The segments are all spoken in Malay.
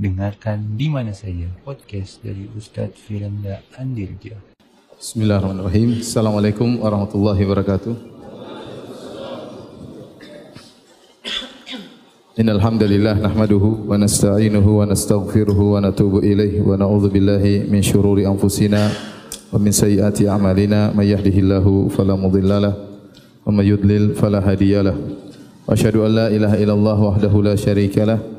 Dengarkan di mana saja podcast dari Ustaz Firanda Andirja. Bismillahirrahmanirrahim. Assalamualaikum warahmatullahi wabarakatuh. Innal hamdalillah nahmaduhu wa nasta'inuhu wa nastaghfiruhu wa natubu ilayhi wa na'udzu billahi min shururi anfusina wa min sayyiati a'malina may yahdihillahu fala mudhillalah wa may yudlil fala hadiyalah. Asyhadu an la ilaha illallah wahdahu la syarikalah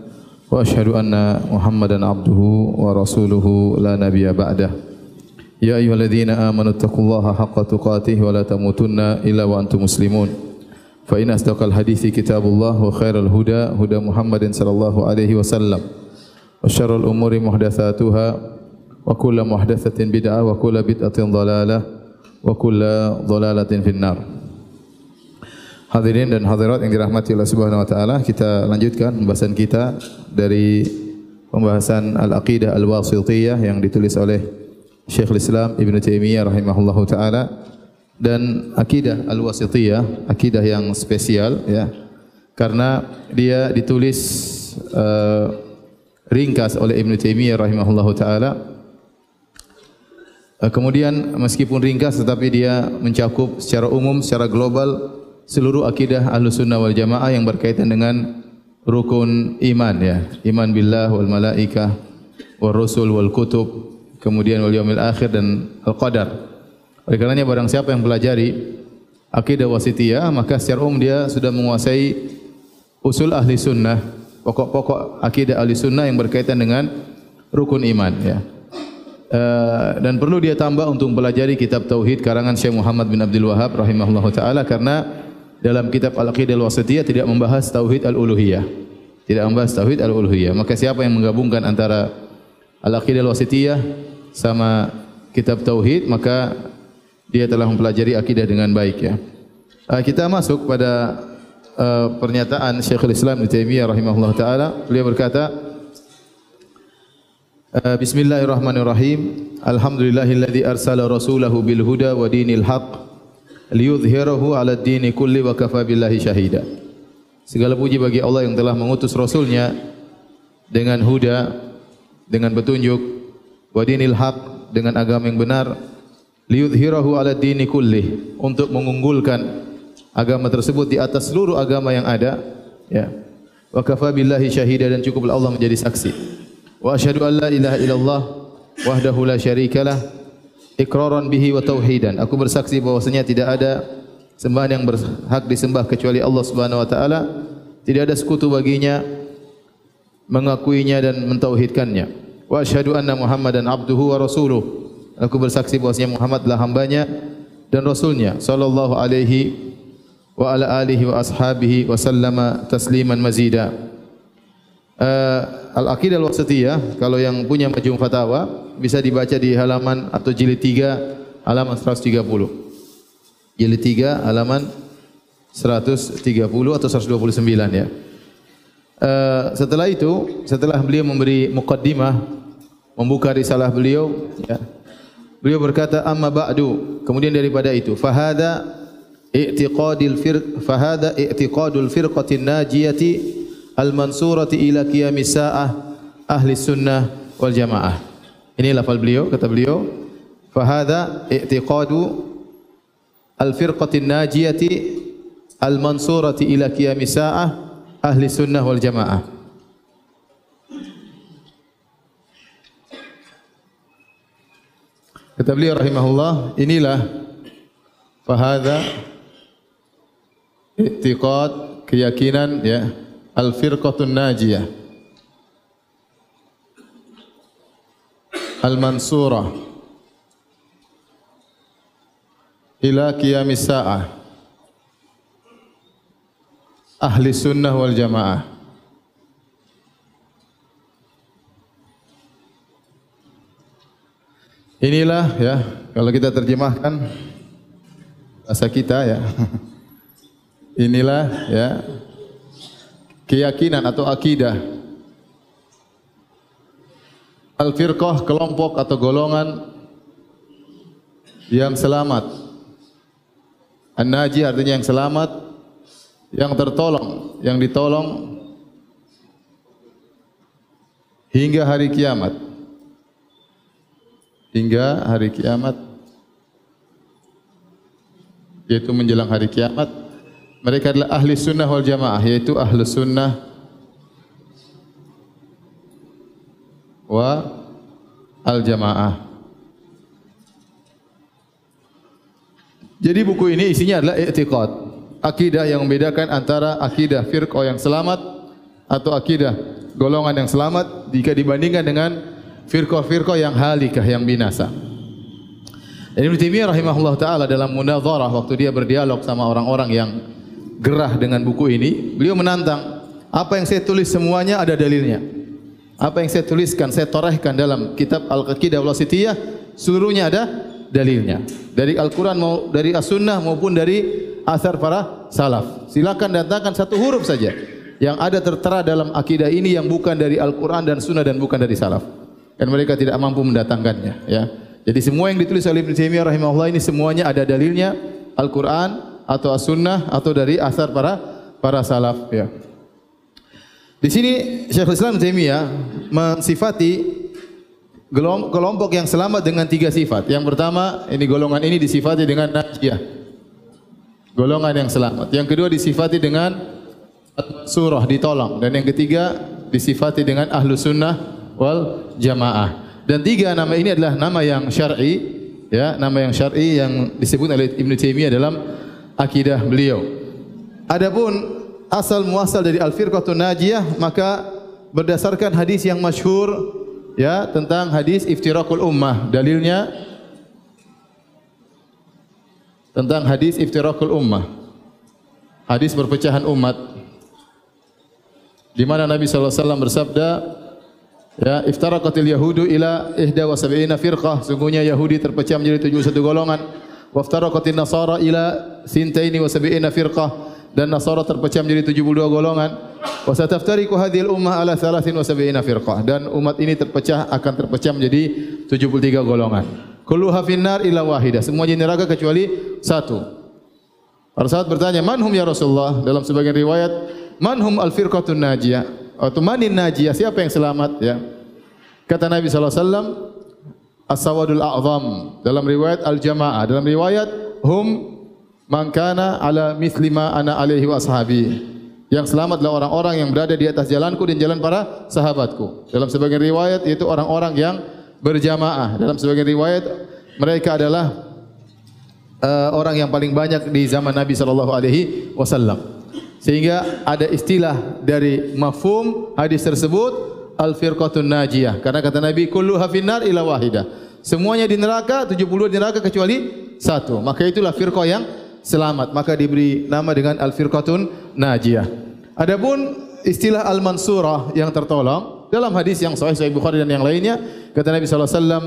anna Muhammadan abduhu wa rasuluhu la nabiyya ba'dahu. يا أيها الذين آمنوا اتقوا الله حق تقاته ولا تموتن إلا وأنتم مسلمون. فإن أصدق الحديث كتاب الله وخير الهدى هدى محمد صلى الله عليه وسلم. وشر الأمور محدثاتها وكل محدثة بدعة وكل بدعة ضلالة وكل ضلالة في النار. Hadirin dan hadirat yang dirahmati Allah Subhanahu wa taala, kita lanjutkan pembahasan kita dari pembahasan Al-Aqidah Al-Wasithiyah yang ditulis oleh Syekhul Islam Ibn Taimiyah rahimahullah taala dan akidah al-wasithiyah, akidah yang spesial ya. Karena dia ditulis uh, ringkas oleh Ibn Taimiyah rahimahullah taala. Uh, kemudian meskipun ringkas tetapi dia mencakup secara umum, secara global seluruh akidah Ahlussunnah wal Jamaah yang berkaitan dengan rukun iman ya. Iman billah wal malaikah wal rusul wal kutub kemudian wal yaumil akhir dan al qadar. Oleh karenanya barang siapa yang pelajari akidah wasitiyah maka secara umum dia sudah menguasai usul ahli sunnah, pokok-pokok akidah ahli sunnah yang berkaitan dengan rukun iman ya. Uh, dan perlu dia tambah untuk mempelajari kitab tauhid karangan Syekh Muhammad bin Abdul Wahab rahimahullahu taala karena dalam kitab Al-Aqidah Al-Wasitiyah tidak membahas tauhid al-uluhiyah. Tidak membahas tauhid al-uluhiyah. Maka siapa yang menggabungkan antara Al-Aqidah Al-Wasitiyah sama kitab tauhid maka dia telah mempelajari akidah dengan baik ya. Uh, kita masuk pada uh, pernyataan Syekhul Islam Ibnu Taimiyah rahimahullah taala. Beliau berkata uh, Bismillahirrahmanirrahim. Alhamdulillahilladzi arsala rasulahu bil huda wa dinil haqq liyudhhirahu 'ala ad-dini kulli wa kafa billahi syahida. Segala puji bagi Allah yang telah mengutus rasulnya dengan huda dengan petunjuk wa dinil haq dengan agama yang benar. Liyudhhirahu ala dini kulli untuk mengunggulkan agama tersebut di atas seluruh agama yang ada ya. Wa kafa billahi syahida dan cukuplah Allah menjadi saksi. Wa asyhadu an la ilaha illallah wahdahu la syarikalah iqraran bihi wa tauhidan aku bersaksi bahwasanya tidak ada sembahan yang berhak disembah kecuali Allah Subhanahu wa taala tidak ada sekutu baginya mengakuinya dan mentauhidkannya. Wa asyhadu anna Muhammadan abduhu wa rasuluh. Aku bersaksi bahwasanya Muhammad adalah hambanya dan rasulnya sallallahu alaihi wa ala alihi wa ashabihi wa sallama tasliman mazida. Uh, Al-Aqidah Al-Wasitiyah kalau yang punya majmu' fatawa bisa dibaca di halaman atau jilid 3 halaman 130. Jilid 3 halaman 130 atau 129 ya. Uh, setelah itu, setelah beliau memberi mukaddimah, membuka risalah beliau, ya, beliau berkata, amma ba'du, kemudian daripada itu, fahada i'tiqadil fir, fahada i'tiqadul firqatin najiyati al-mansurati ila qiyamis sa'ah ahli sunnah wal jamaah. Ini lafal beliau, kata beliau, fahada i'tiqadu al-firqatin najiyati al-mansurati ila qiyamis sa'ah ahli sunnah wal jamaah. Kata beliau rahimahullah, inilah fahada i'tiqad keyakinan ya al firqatun najiyah al mansurah ila qiyamis saah ahli sunnah wal jamaah. Inilah ya, kalau kita terjemahkan bahasa kita ya. Inilah ya keyakinan atau akidah al-firqah kelompok atau golongan yang selamat. An-naji artinya yang selamat, yang tertolong, yang ditolong hingga hari kiamat. Hingga hari kiamat yaitu menjelang hari kiamat mereka adalah ahli sunnah wal jamaah yaitu ahli sunnah wa al jamaah. Jadi buku ini isinya adalah i'tiqad, akidah yang membedakan antara akidah firqah yang selamat atau akidah golongan yang selamat jika dibandingkan dengan firqah-firqah yang halikah yang binasa. Ibn Taimiyah rahimahullah taala dalam munadharah waktu dia berdialog sama orang-orang yang gerah dengan buku ini, beliau menantang apa yang saya tulis semuanya ada dalilnya. Apa yang saya tuliskan, saya torehkan dalam kitab Al-Qaqidah Wasitiyah, seluruhnya ada dalilnya. Dari Al-Quran mau dari As-Sunnah maupun dari asar para salaf. Silakan datangkan satu huruf saja yang ada tertera dalam akidah ini yang bukan dari Al-Quran dan Sunnah dan bukan dari salaf. Dan mereka tidak mampu mendatangkannya. Ya. Jadi semua yang ditulis oleh Ibn Taimiyah rahimahullah ini semuanya ada dalilnya Al-Quran atau As-Sunnah atau dari asar para para salaf. Ya. Di sini Syekhul Islam Taimiyah mensifati kelompok yang selamat dengan tiga sifat. Yang pertama, ini golongan ini disifati dengan najiyah. Golongan yang selamat. Yang kedua disifati dengan surah ditolong dan yang ketiga disifati dengan ahlu sunnah wal jamaah. Dan tiga nama ini adalah nama yang syar'i, ya, nama yang syar'i yang disebut oleh Ibn Taimiyah dalam akidah beliau. Adapun asal muasal dari al-firqatun najiyah maka berdasarkan hadis yang masyhur ya tentang hadis iftirakul ummah. Dalilnya? Tentang hadis iftirakul ummah. Hadis perpecahan umat. Di mana Nabi sallallahu alaihi wasallam bersabda ya iftaraqatil yahudu ila ihda wa sab'ina firqah. Sungguhnya yahudi terpecah menjadi 71 golongan wa iftaraqatin nasara ila sintaini wa sab'ina firqah dan Nasara terpecah menjadi 72 golongan. Wa sataftariqu hadhil ummah ala 73 firqah dan umat ini terpecah akan terpecah menjadi 73 golongan. Kulluha finnar illa wahidah. Semua di neraka kecuali satu. Para sahabat bertanya, "Man hum ya Rasulullah?" Dalam sebagian riwayat, "Man hum al-firqatun najiyah?" Atau manin najiyah? Siapa yang selamat ya? Kata Nabi sallallahu alaihi wasallam, "As-sawadul a'zam." Dalam riwayat al-jamaah, dalam riwayat hum Man kana ala mithli ma ana alaihi wa ashabi. Yang selamat adalah orang-orang yang berada di atas jalanku dan jalan para sahabatku. Dalam sebagian riwayat itu orang-orang yang berjamaah. Dalam sebagian riwayat mereka adalah uh, orang yang paling banyak di zaman Nabi sallallahu alaihi wasallam. Sehingga ada istilah dari mafhum hadis tersebut al-firqatun najiyah. Karena kata Nabi kullu hafinar ila wahidah. Semuanya di neraka, 70 di neraka kecuali satu. Maka itulah firqah yang selamat maka diberi nama dengan al-firqatun najiyah. Adapun istilah al-mansurah yang tertolong dalam hadis yang sahih sahih Bukhari dan yang lainnya kata Nabi wasallam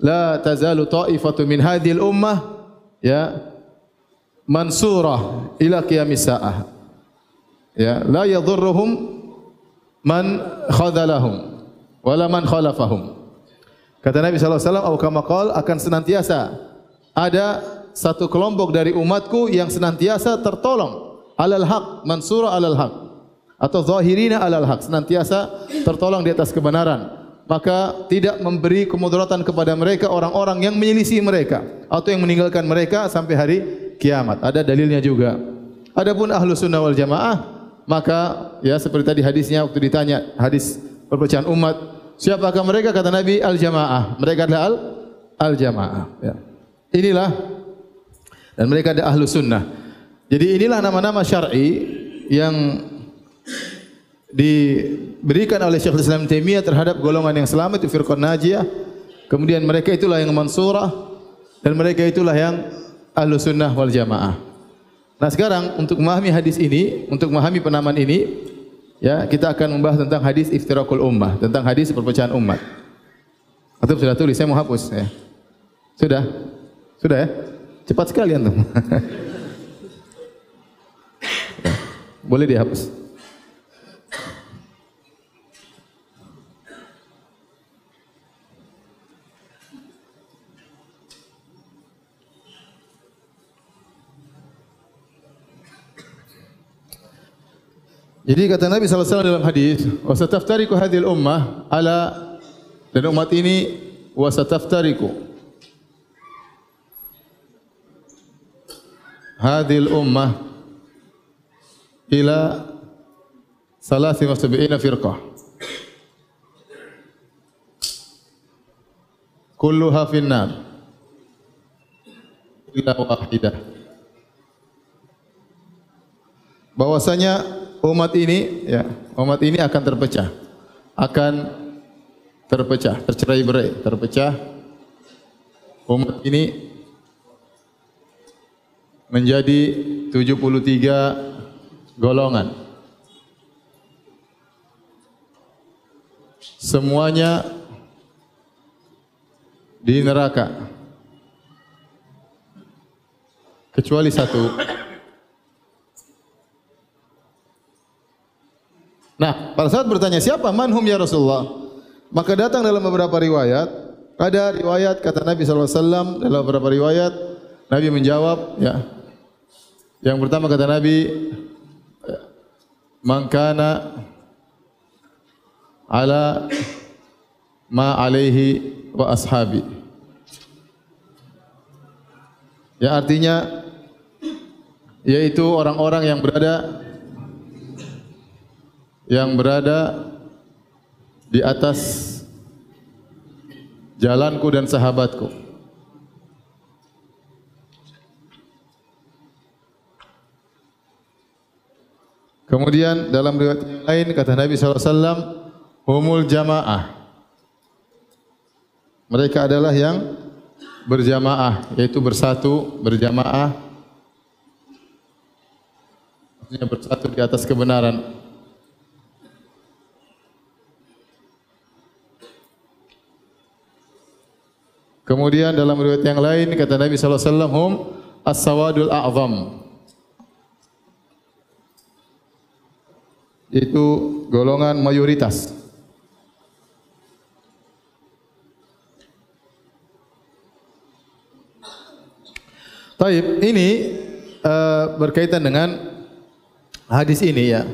la tazalu ta'ifatu min hadhil ummah ya mansurah ila qiyamis saah. Ya, la yadhurruhum man khadalahum wala man khalafahum. Kata Nabi sallallahu alaihi wasallam atau kama akan senantiasa ada satu kelompok dari umatku yang senantiasa tertolong alal haq mansura alal haq atau zahirina alal haq senantiasa tertolong di atas kebenaran. Maka tidak memberi kemudaratan kepada mereka orang-orang yang menyelisih mereka atau yang meninggalkan mereka sampai hari kiamat. Ada dalilnya juga. Adapun ahlu sunnah wal jamaah maka ya seperti tadi hadisnya waktu ditanya hadis perpecahan umat siapakah mereka kata Nabi al jamaah mereka adalah al al jamaah ya. inilah dan mereka ada ahlu sunnah. Jadi inilah nama-nama syar'i yang diberikan oleh Syekh Islam Taimiyah terhadap golongan yang selamat itu firqah najiyah. Kemudian mereka itulah yang mansurah dan mereka itulah yang ahlu sunnah wal jamaah. Nah sekarang untuk memahami hadis ini, untuk memahami penamaan ini, ya kita akan membahas tentang hadis iftirakul ummah, tentang hadis perpecahan umat. Atau sudah tulis, saya mau hapus. Ya. Sudah? Sudah ya? Cepat sekali antum. Boleh dihapus. Jadi kata Nabi wasallam dalam hadis, "Wa sataftariqu hadhil ummah ala dan umat ini wa sataftariqu hadhil ummah ila salasi wa sab'ina firqah." Kulluha finnar illa wahidah. Bahwasanya umat ini ya, umat ini akan terpecah. Akan terpecah, tercerai-berai, terpecah. Umat ini menjadi 73 golongan. Semuanya di neraka kecuali satu Nah, pada saat bertanya siapa manhum ya Rasulullah, maka datang dalam beberapa riwayat, ada riwayat kata Nabi wasallam dalam beberapa riwayat Nabi menjawab ya. Yang pertama kata Nabi mangkana ala ma alaihi wa ashabi. Ya artinya yaitu orang-orang yang berada yang berada di atas jalanku dan sahabatku. Kemudian dalam riwayat yang lain kata Nabi SAW, Humul jamaah. Mereka adalah yang berjamaah, yaitu bersatu, berjamaah. Maksudnya bersatu di atas kebenaran. Kemudian dalam riwayat yang lain kata Nabi sallallahu alaihi wasallam hum as-sawadul a'zam. Itu golongan mayoritas. Taib, ini uh, berkaitan dengan hadis ini ya.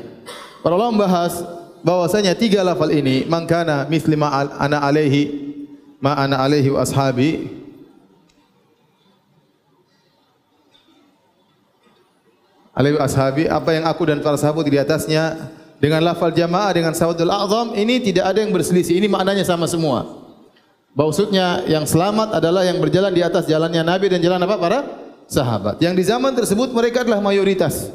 Para ulama membahas bahwasanya tiga lafal ini mangkana mislima ana alaihi ma ana alaihi ashabi. Alaihi ashabi apa yang aku dan para sahabat di atasnya dengan lafal jamaah dengan sawadul a'zam ini tidak ada yang berselisih. Ini maknanya sama semua. Maksudnya yang selamat adalah yang berjalan di atas jalannya nabi dan jalan apa? Para sahabat. Yang di zaman tersebut mereka adalah mayoritas.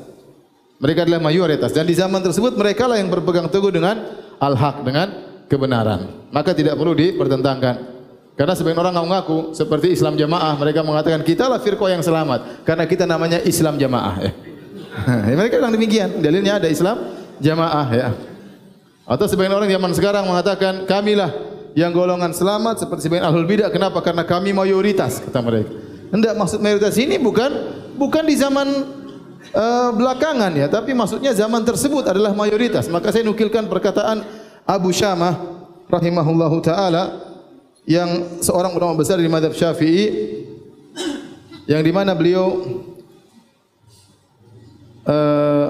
Mereka adalah mayoritas. Dan di zaman tersebut mereka lah yang berpegang teguh dengan al-haq dengan kebenaran. Maka tidak perlu dipertentangkan karena sebagian orang mengaku seperti Islam Jamaah, mereka mengatakan kita lah firqah yang selamat karena kita namanya Islam Jamaah ya. ya mereka bilang demikian. Dalilnya ada Islam Jamaah ya. Atau sebagian orang zaman sekarang mengatakan kamilah yang golongan selamat seperti sebagian ahlul bidah. Kenapa? Karena kami mayoritas kata mereka. Hendak maksud mayoritas ini bukan bukan di zaman uh, belakangan ya, tapi maksudnya zaman tersebut adalah mayoritas. Maka saya nukilkan perkataan Abu Syamah rahimahullahu taala yang seorang ulama besar di madhab syafi'i yang di mana beliau uh,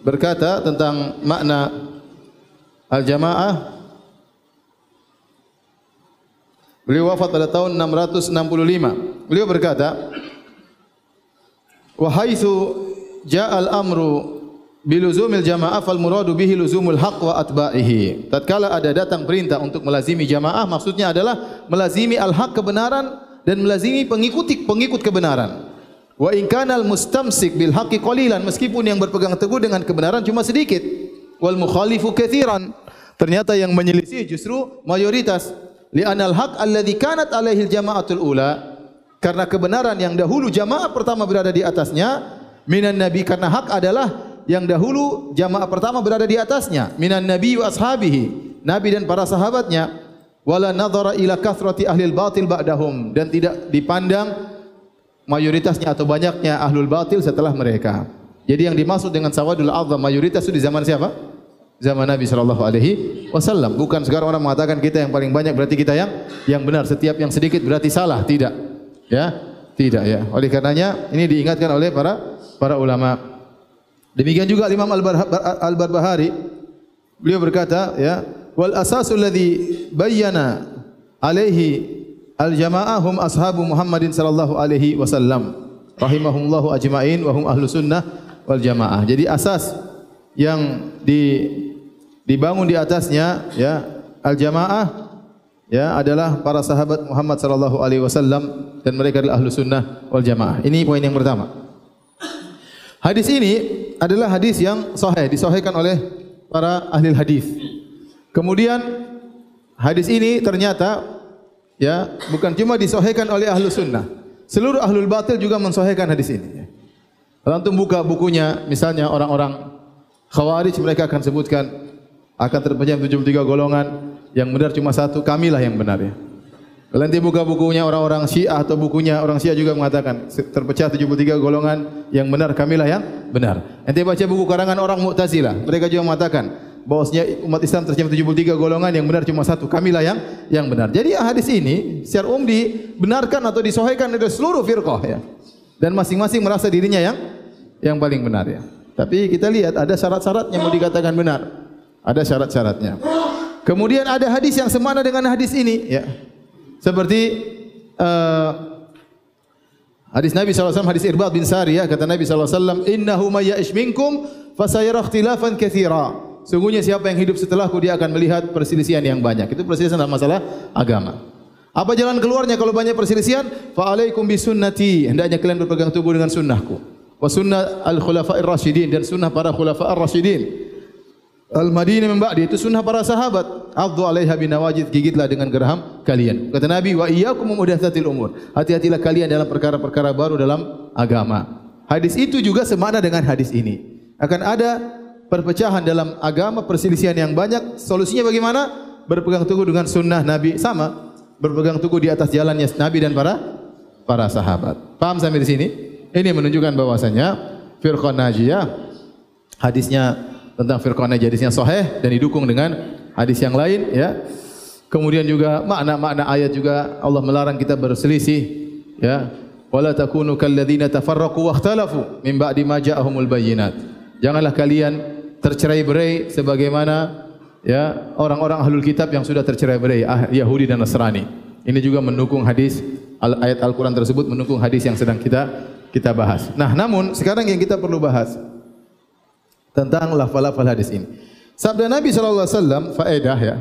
berkata tentang makna al-jamaah beliau wafat pada tahun 665 beliau berkata wa haitsu ja'al amru biluzumil jamaah fal muradu bihi luzumul haq wa atba'ihi. Tatkala ada datang perintah untuk melazimi jamaah maksudnya adalah melazimi al-haq kebenaran dan melazimi pengikuti pengikut kebenaran. Wa in kana al-mustamsik bil haqqi qalilan meskipun yang berpegang teguh dengan kebenaran cuma sedikit wal mukhalifu katsiran. Ternyata yang menyelisih justru mayoritas. Li anal haq alladhi kanat alaihi al-jama'atul ula karena kebenaran yang dahulu jamaah pertama berada di atasnya minan nabi karena hak adalah yang dahulu jamaah pertama berada di atasnya minan nabi wa ashabihi nabi dan para sahabatnya wala nadhara ila kathrati ahli batil ba'dahum dan tidak dipandang mayoritasnya atau banyaknya ahlul batil setelah mereka. Jadi yang dimaksud dengan sawadul azam mayoritas itu di zaman siapa? Zaman Nabi sallallahu alaihi wasallam. Bukan sekarang orang mengatakan kita yang paling banyak berarti kita yang yang benar. Setiap yang sedikit berarti salah. Tidak. Ya? Tidak ya. Oleh karenanya ini diingatkan oleh para para ulama Demikian juga Imam Al-Barbahari beliau berkata ya wal asasul ladzi bayyana alaihi al-jamaah hum ashabu Muhammadin sallallahu alaihi wasallam rahimahumullahu ajmain wa hum ahlu sunnah wal jamaah. Jadi asas yang di dibangun di atasnya ya al-jamaah ya adalah para sahabat Muhammad sallallahu alaihi wasallam dan mereka adalah ahlu sunnah wal jamaah. Ini poin yang pertama. Hadis ini adalah hadis yang sahih, disahihkan oleh para ahli hadis. Kemudian hadis ini ternyata ya bukan cuma disahihkan oleh ahlu sunnah. Seluruh ahlul batil juga mensahihkan hadis ini. Kalau antum buka bukunya, misalnya orang-orang khawarij mereka akan sebutkan akan terpecah 73 golongan yang benar cuma satu, kamilah yang benar ya. Kalau nanti buka bukunya orang-orang Syiah atau bukunya orang Syiah juga mengatakan terpecah 73 golongan yang benar kamilah yang benar. Nanti baca buku karangan orang Mu'tazilah, mereka juga mengatakan bahwasanya umat Islam terpecah 73 golongan yang benar cuma satu, kamilah yang yang benar. Jadi hadis ini secara umum dibenarkan atau disahihkan oleh seluruh firqah ya. Dan masing-masing merasa dirinya yang yang paling benar ya. Tapi kita lihat ada syarat-syarat yang mau dikatakan benar. Ada syarat-syaratnya. Kemudian ada hadis yang semana dengan hadis ini ya. Seperti uh, hadis Nabi SAW, hadis Irbad bin Sariyah, kata Nabi SAW, Innahu mayya'ish minkum, fasayara ikhtilafan kathira. Sungguhnya siapa yang hidup setelahku, dia akan melihat perselisihan yang banyak. Itu perselisihan dalam masalah agama. Apa jalan keluarnya kalau banyak perselisihan? Fa'alaikum bisunnati. Hendaknya kalian berpegang teguh dengan sunnahku. Wa sunnah al-khulafa'ir rasyidin. Dan sunnah para khulafa'ir rasyidin. Al-Madinah min ba'di itu sunnah para sahabat. Addu 'alaiha binawajid gigitlah dengan geraham kalian. Kata Nabi, "Wa iyyakum muhdatsatil umur." Hati-hatilah kalian dalam perkara-perkara baru dalam agama. Hadis itu juga semakna dengan hadis ini. Akan ada perpecahan dalam agama, perselisihan yang banyak. Solusinya bagaimana? Berpegang teguh dengan sunnah Nabi sama. Berpegang teguh di atas jalannya Nabi dan para para sahabat. Paham sampai di sini? Ini menunjukkan bahwasanya firqah najiyah hadisnya tentang firqah najisnya sahih dan didukung dengan hadis yang lain ya. Kemudian juga makna-makna ayat juga Allah melarang kita berselisih ya. Wala takunu kalladzina tafarraqu wakhtalafu min ba'di ma ja'ahumul bayyinat. Janganlah kalian tercerai-berai sebagaimana ya orang-orang ahlul kitab yang sudah tercerai-berai ah, Yahudi dan Nasrani. Ini juga mendukung hadis ayat Al-Qur'an tersebut mendukung hadis yang sedang kita kita bahas. Nah, namun sekarang yang kita perlu bahas tentang lafal-lafal hadis ini. Sabda Nabi sallallahu alaihi wasallam faedah ya.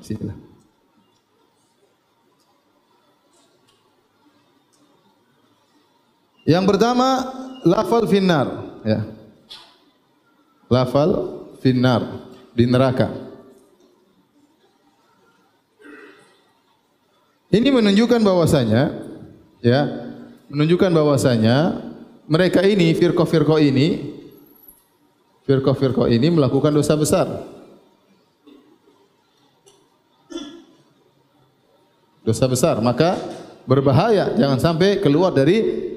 Bismillah. Yang pertama lafal finnar ya. Lafal finnar di neraka. Ini menunjukkan bahwasanya ya, menunjukkan bahwasanya mereka ini firqah-firqah ini firqah-firqah ini melakukan dosa besar. Dosa besar, maka berbahaya jangan sampai keluar dari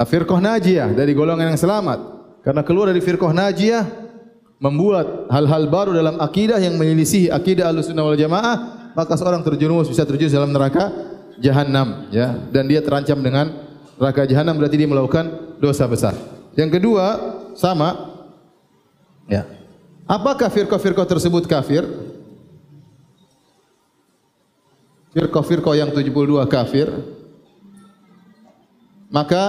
firqah najiyah, dari golongan yang selamat. Karena keluar dari firqah najiyah membuat hal-hal baru dalam akidah yang menyelisihi akidah Ahlussunnah wal Jamaah, maka seorang terjerumus bisa terjerumus dalam neraka jahanam ya dan dia terancam dengan neraka jahanam berarti dia melakukan dosa besar. Yang kedua, sama Ya. Apakah firqah-firqah tersebut kafir? Firqah-firqah yang 72 kafir. Maka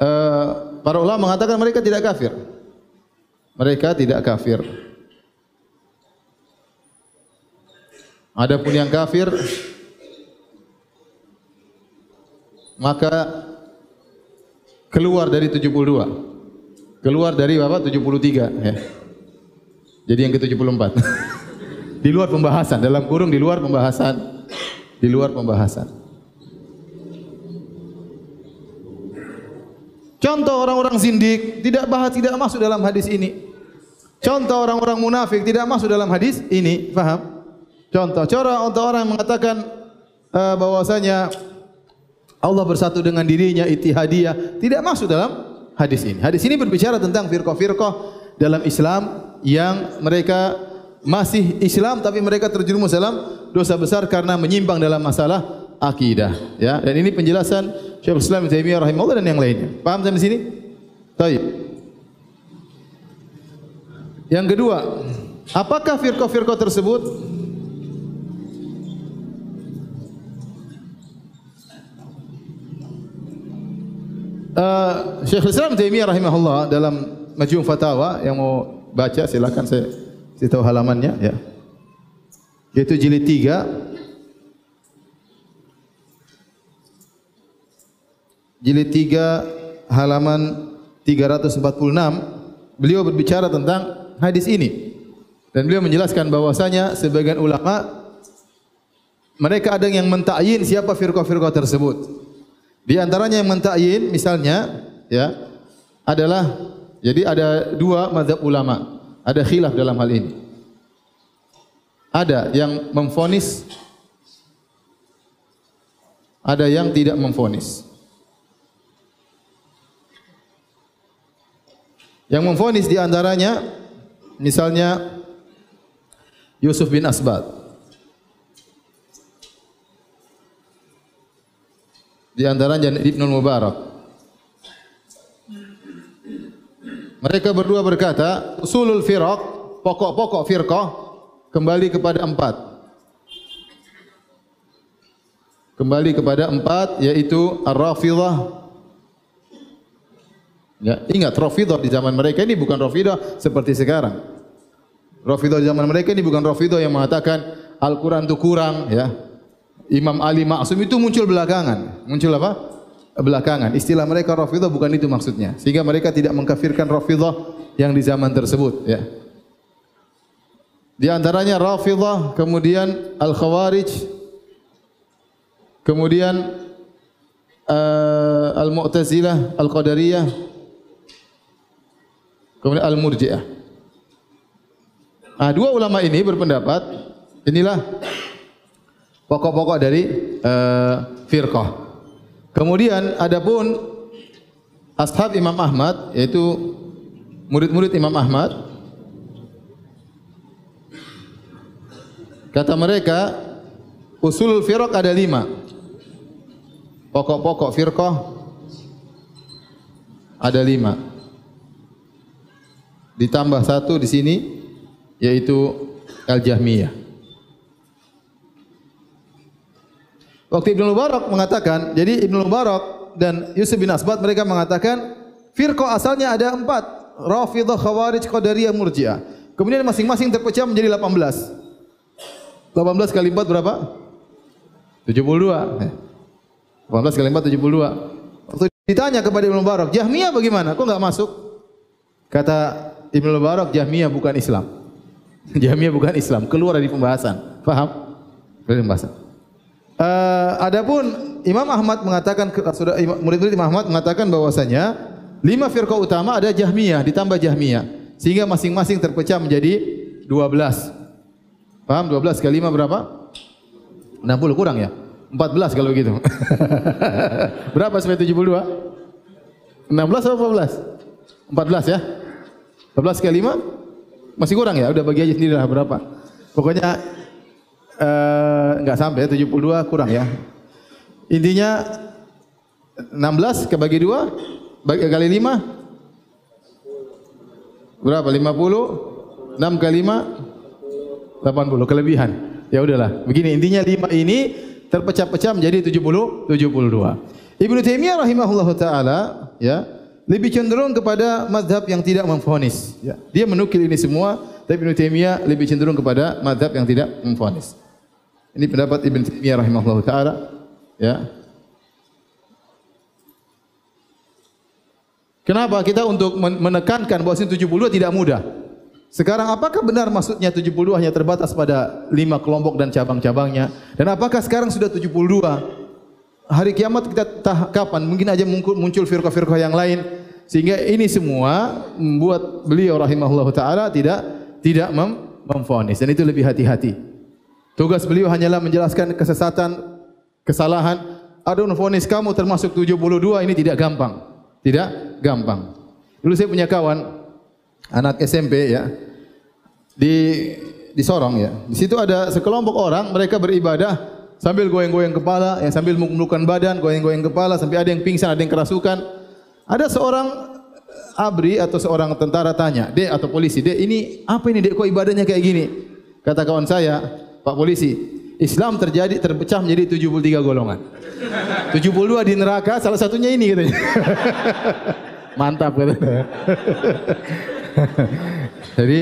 uh, para ulama mengatakan mereka tidak kafir. Mereka tidak kafir. Adapun yang kafir maka keluar dari 72 keluar dari Bapak 73 ya. Jadi yang ke-74. di luar pembahasan, dalam kurung di luar pembahasan. Di luar pembahasan. Contoh orang-orang zindik tidak bahas tidak masuk dalam hadis ini. Contoh orang-orang munafik tidak masuk dalam hadis ini, faham? Contoh cara untuk orang yang mengatakan uh, bahwasanya Allah bersatu dengan dirinya itihadiyah tidak masuk dalam hadis ini. Hadis ini berbicara tentang firqah-firqah dalam Islam yang mereka masih Islam tapi mereka terjerumus dalam dosa besar karena menyimpang dalam masalah akidah, ya. Dan ini penjelasan Syekhul Islam Ibnu Taimiyah rahimahullah dan yang lainnya. Paham sampai sini? Baik. Yang kedua, apakah firqah-firqah tersebut Uh, Syekh Islam Taimiyah rahimahullah dalam Majmu' Fatawa yang mau baca silakan saya saya tahu halamannya ya. Yaitu jilid 3 Jilid 3 halaman 346 beliau berbicara tentang hadis ini dan beliau menjelaskan bahwasanya sebagian ulama mereka ada yang mentakyin siapa firqah-firqah tersebut. Di antaranya yang mentakyin misalnya ya adalah jadi ada dua mazhab ulama, ada khilaf dalam hal ini. Ada yang memfonis ada yang tidak memfonis. Yang memfonis di antaranya misalnya Yusuf bin Asbad di antaranya Ibnu Mubarak. Mereka berdua berkata, usulul firaq, pokok-pokok firqah kembali kepada empat. Kembali kepada empat, yaitu Ar-Rafidah. Ya, ingat Rafidah di zaman mereka ini bukan Rafidah seperti sekarang. Rafidah di zaman mereka ini bukan Rafidah yang mengatakan Al-Quran itu kurang, ya. Imam Ali Maksum itu muncul belakangan. Muncul apa? Belakangan. Istilah mereka Rafidah bukan itu maksudnya. Sehingga mereka tidak mengkafirkan Rafidah yang di zaman tersebut. Ya. Di antaranya Rafidah, kemudian Al-Khawarij, kemudian uh, Al-Mu'tazilah, Al-Qadariyah, kemudian Al-Murji'ah. Ah, dua ulama ini berpendapat, inilah pokok-pokok dari uh, firqah. Kemudian adapun ashab Imam Ahmad yaitu murid-murid Imam Ahmad kata mereka usul firqah ada lima. Pokok-pokok firqah ada lima. Ditambah satu di sini yaitu al-jahmiyah Waktu Ibnu Mubarak mengatakan, jadi Ibnu Mubarak dan Yusuf bin Asbat mereka mengatakan firqah asalnya ada empat, Rafidah, Khawarij, Qadariyah, Murji'ah. Kemudian masing-masing terpecah menjadi 18. 18 kali 4 berapa? 72. 18 kali 4 72. Waktu ditanya kepada Ibnu Mubarak, Jahmiyah bagaimana? Kok enggak masuk? Kata Ibnu Mubarak, Jahmiyah bukan Islam. Jahmiyah bukan Islam, keluar dari pembahasan. Faham? Dari pembahasan. Uh, adapun Imam Ahmad mengatakan sudah murid-murid Imam Ahmad mengatakan bahwasanya lima firqah utama ada Jahmiyah ditambah Jahmiyah sehingga masing-masing terpecah menjadi 12. Paham 12 kali 5 berapa? 60 kurang ya? 14 kalau begitu. berapa sampai 72? 16 atau 14? 14 ya? 14 kali 5? Masih kurang ya? Udah bagi aja sendiri lah berapa. Pokoknya Eh, enggak sampai 72 kurang ya. Intinya 16 kebagi 2 bagi kali 5 berapa? 50 6 kali 5 80 kelebihan. Ya udahlah. Begini intinya 5 ini terpecah-pecah menjadi 70 72. Ibnu Taimiyah rahimahullahu taala ya lebih cenderung kepada mazhab yang tidak memfonis. Ya. Dia menukil ini semua, tapi Ibnu Taimiyah lebih cenderung kepada mazhab yang tidak memfonis. Ini pendapat Ibn Taimiyah rahimahullah taala. Ya. Kenapa kita untuk menekankan bahawa 72 tidak mudah? Sekarang apakah benar maksudnya 72 hanya terbatas pada lima kelompok dan cabang-cabangnya? Dan apakah sekarang sudah 72? Hari kiamat kita tah kapan? Mungkin aja muncul firqah-firqah yang lain sehingga ini semua membuat beliau rahimahullah taala tidak tidak mem memfonis dan itu lebih hati-hati. Tugas beliau hanyalah menjelaskan kesesatan, kesalahan. Adun fonis kamu termasuk 72 ini tidak gampang. Tidak gampang. Dulu saya punya kawan anak SMP ya. Di di Sorong ya. Di situ ada sekelompok orang mereka beribadah sambil goyang-goyang kepala, yang sambil memelukkan badan, goyang-goyang kepala sampai ada yang pingsan, ada yang kerasukan. Ada seorang abri atau seorang tentara tanya, "Dek atau polisi, Dek, ini apa ini Dek kok ibadahnya kayak gini?" Kata kawan saya, "Pak polisi, Islam terjadi terpecah menjadi 73 golongan. 72 di neraka, salah satunya ini katanya." Mantap katanya. Jadi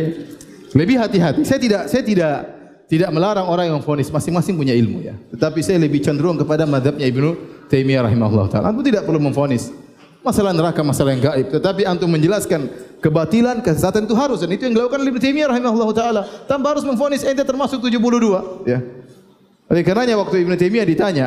lebih hati-hati. Saya tidak saya tidak tidak melarang orang yang fonis masing-masing punya ilmu ya. Tetapi saya lebih cenderung kepada madhabnya Ibnu Taimiyah rahimahullah taala. Antum tidak perlu memfonis masalah neraka masalah yang gaib, tetapi antum menjelaskan kebatilan kesesatan itu harus dan itu yang dilakukan oleh Ibnu Taimiyah rahimahullah taala. Tanpa harus memfonis ente termasuk 72 ya. Oleh karenanya waktu Ibnu Taimiyah ditanya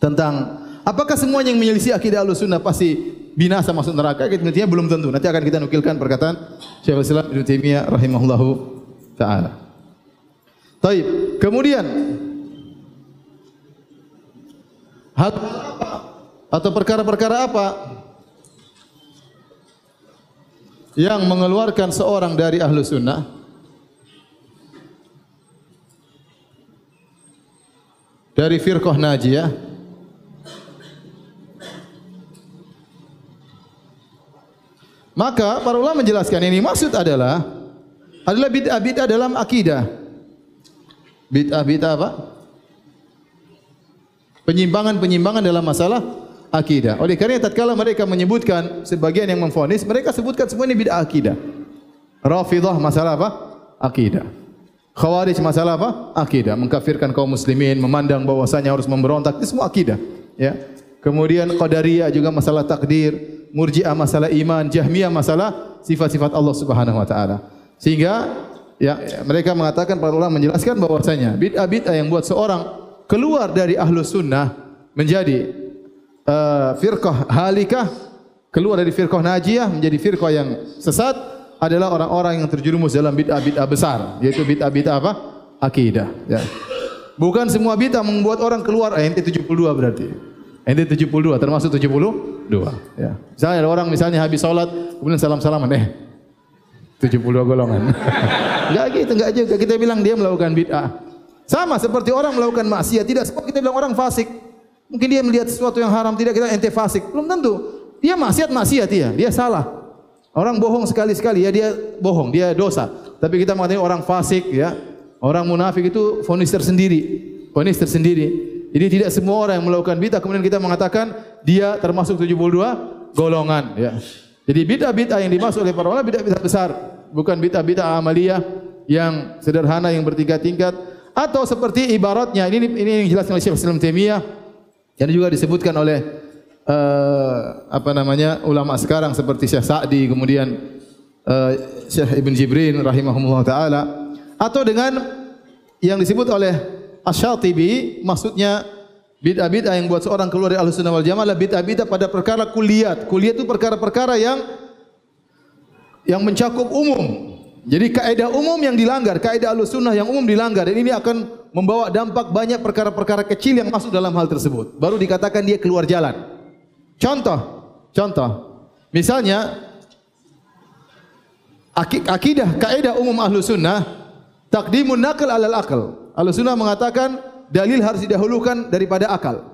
tentang apakah semua yang menyelisih akidah Ahlussunnah pasti binasa masuk neraka? Ibnu Taimiyah belum tentu. Nanti akan kita nukilkan perkataan Syekhul Islam Ibnu Taimiyah rahimahullahu taala. Taib. Kemudian hal atau perkara-perkara apa? Yang mengeluarkan seorang dari ahlu sunnah. Dari firqah najiyah. Maka para ulama menjelaskan ini maksud adalah adalah bid'ah-bid'ah dalam akidah. Bid'ah bid'ah apa? Penyimpangan-penyimpangan dalam masalah akidah. Oleh kerana tatkala mereka menyebutkan sebagian yang memfonis, mereka sebutkan semua ini bid'ah akidah. Rafidah masalah apa? Akidah. Khawarij masalah apa? Akidah. Mengkafirkan kaum muslimin, memandang bahwasanya harus memberontak, itu semua akidah. Ya. Kemudian Qadariyah juga masalah takdir, Murji'ah masalah iman, Jahmiyah masalah sifat-sifat Allah Subhanahu wa taala. Sehingga ya, mereka mengatakan para ulama menjelaskan bahwasanya bid'ah bid'ah yang buat seorang keluar dari ahlu sunnah menjadi uh, firqah halikah keluar dari firqah najiyah menjadi firqah yang sesat adalah orang-orang yang terjerumus dalam bid'ah bid'ah besar yaitu bid'ah bid'ah apa akidah ya. bukan semua bid'ah membuat orang keluar eh, ente 72 berarti ente 72 termasuk 72 ya. misalnya ada orang misalnya habis salat kemudian salam-salaman eh 72 golongan. Enggak gitu, enggak juga. Kita bilang dia melakukan bid'ah. Sama seperti orang melakukan maksiat. Tidak semua kita bilang orang fasik. Mungkin dia melihat sesuatu yang haram. Tidak kita ente fasik. Belum tentu. Dia maksiat, maksiat dia. Dia salah. Orang bohong sekali-sekali ya dia bohong. Dia dosa. Tapi kita mengatakan orang fasik ya. Orang munafik itu fonis tersendiri. Fonis tersendiri. Jadi tidak semua orang yang melakukan bid'ah. Kemudian kita mengatakan dia termasuk 72 golongan. Ya. Jadi bid'ah-bid'ah yang dimaksud oleh para ulama bid'ah-bid'ah besar, bukan bid'ah-bid'ah amaliyah yang sederhana yang bertingkat-tingkat atau seperti ibaratnya ini ini yang dijelaskan oleh Syekh Islam Taimiyah yang juga disebutkan oleh uh, apa namanya ulama sekarang seperti Syekh Sa'di kemudian uh, Syekh Ibn Jibrin rahimahumullah taala atau dengan yang disebut oleh Asy-Syatibi maksudnya Bid'ah-bid'ah yang buat seorang keluar dari Ahlussunnah wal Jamaah adalah bid'ah-bid'ah pada perkara kuliat. Kuliat itu perkara-perkara yang yang mencakup umum. Jadi kaidah umum yang dilanggar, kaidah Ahlussunnah yang umum dilanggar dan ini akan membawa dampak banyak perkara-perkara kecil yang masuk dalam hal tersebut. Baru dikatakan dia keluar jalan. Contoh, contoh. Misalnya akidah kaidah umum Ahlussunnah takdimun naql alal aql. Ahlussunnah mengatakan dalil harus didahulukan daripada akal.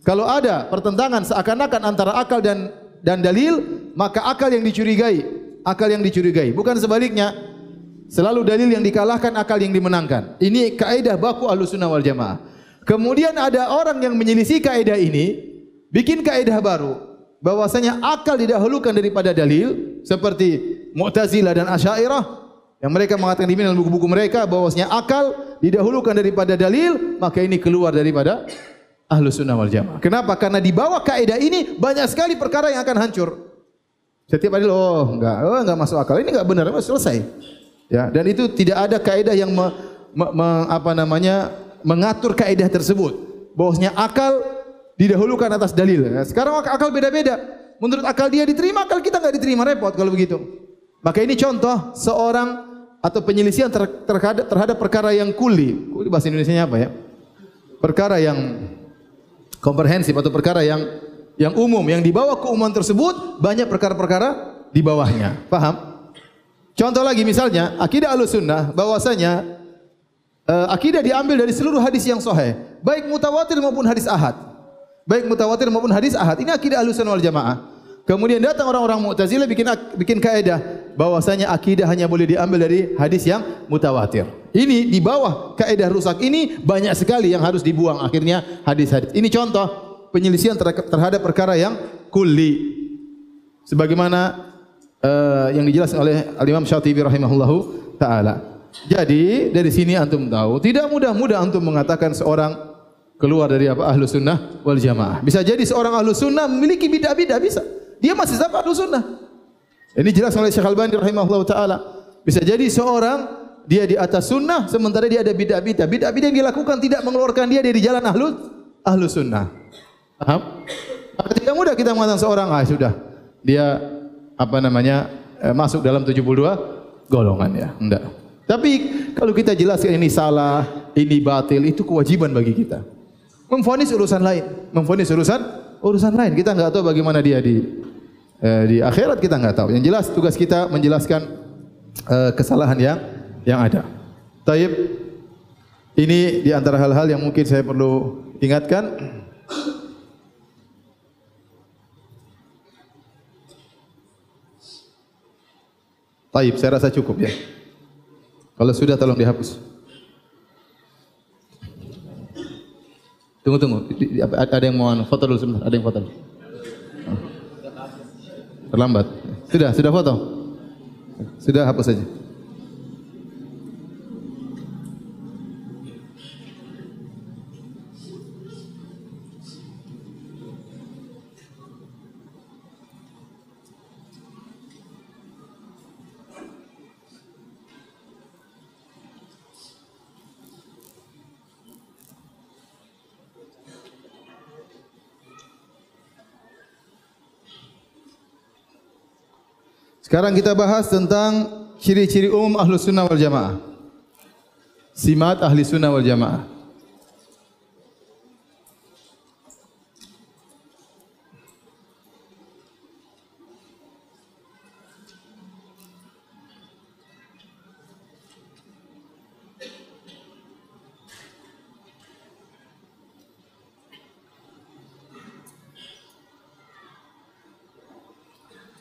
Kalau ada pertentangan seakan-akan antara akal dan dan dalil, maka akal yang dicurigai, akal yang dicurigai, bukan sebaliknya. Selalu dalil yang dikalahkan, akal yang dimenangkan. Ini kaidah baku Ahlussunnah wal Jamaah. Kemudian ada orang yang menyelisih kaidah ini, bikin kaidah baru bahwasanya akal didahulukan daripada dalil seperti Mu'tazilah dan Asy'ariyah yang mereka mengatakan di dalam buku-buku mereka bahwasanya akal didahulukan daripada dalil, maka ini keluar daripada Ahlus Sunnah wal Jamaah. Kenapa? Karena di bawah kaidah ini banyak sekali perkara yang akan hancur. Setiap hari oh enggak, oh enggak masuk akal. Ini enggak benar, selesai. Ya, dan itu tidak ada kaidah yang me, me, me, apa namanya mengatur kaidah tersebut. Bahwasanya akal didahulukan atas dalil. Ya, sekarang akal beda-beda. Menurut akal dia diterima, akal kita enggak diterima, repot kalau begitu. Maka ini contoh seorang atau penyelisihan ter terhadap, terhadap perkara yang kuli. Kuli bahasa Indonesia apa ya? Perkara yang komprehensif atau perkara yang yang umum yang dibawa keumuman tersebut banyak perkara-perkara di bawahnya. Paham? Contoh lagi misalnya akidah Ahlussunnah bahwasanya uh, akidah diambil dari seluruh hadis yang sahih, baik mutawatir maupun hadis ahad. Baik mutawatir maupun hadis ahad. Ini akidah Ahlussunnah wal Jamaah. Kemudian datang orang-orang Mu'tazilah bikin bikin kaidah bahwasanya akidah hanya boleh diambil dari hadis yang mutawatir. Ini di bawah kaidah rusak ini banyak sekali yang harus dibuang akhirnya hadis-hadis. Ini contoh penyelisihan terhadap perkara yang kulli. Sebagaimana uh, yang dijelaskan oleh Al-Imam Syatibi rahimahullahu taala. Jadi dari sini antum tahu tidak mudah-mudah antum mengatakan seorang keluar dari apa ahlu sunnah wal jamaah. Bisa jadi seorang ahlu sunnah memiliki bidah-bidah bisa. Dia masih tetap ahlu sunnah. Ini jelas oleh Syekh Al-Bani rahimahullah ta'ala. Bisa jadi seorang dia di atas sunnah sementara dia ada bidah-bidah. Bidah-bidah yang dilakukan tidak mengeluarkan dia dari jalan ahlu, ahlu sunnah. Paham? Maka tidak mudah kita mengatakan seorang, ah sudah. Dia apa namanya eh, masuk dalam 72 golongan ya. Enggak. Tapi kalau kita jelaskan ini salah, ini batil, itu kewajiban bagi kita. Memfonis urusan lain. Memfonis urusan urusan lain. Kita enggak tahu bagaimana dia di eh, di akhirat kita enggak tahu. Yang jelas tugas kita menjelaskan eh, kesalahan yang yang ada. Taib ini di antara hal-hal yang mungkin saya perlu ingatkan. Taib, saya rasa cukup ya. Kalau sudah tolong dihapus. Tunggu tunggu, ada yang mau foto dulu sebentar, ada yang foto dulu. Terlambat. Sudah, sudah foto. Sudah hapus saja. Sekarang kita bahas tentang ciri-ciri umum ahlu sunnah wal jamaah. Simat ahli sunnah wal jamaah.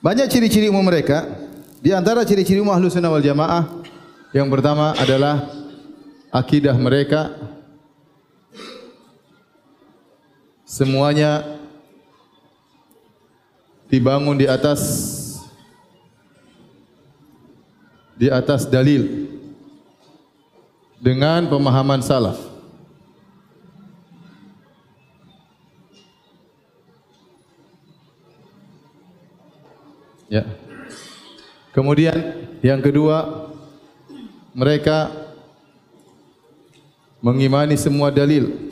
Banyak ciri-ciri umum mereka. Di antara ciri-ciri umum ahlu sunnah wal jamaah. Yang pertama adalah akidah mereka. Semuanya dibangun di atas di atas dalil dengan pemahaman salaf. Ya. Kemudian yang kedua mereka mengimani semua dalil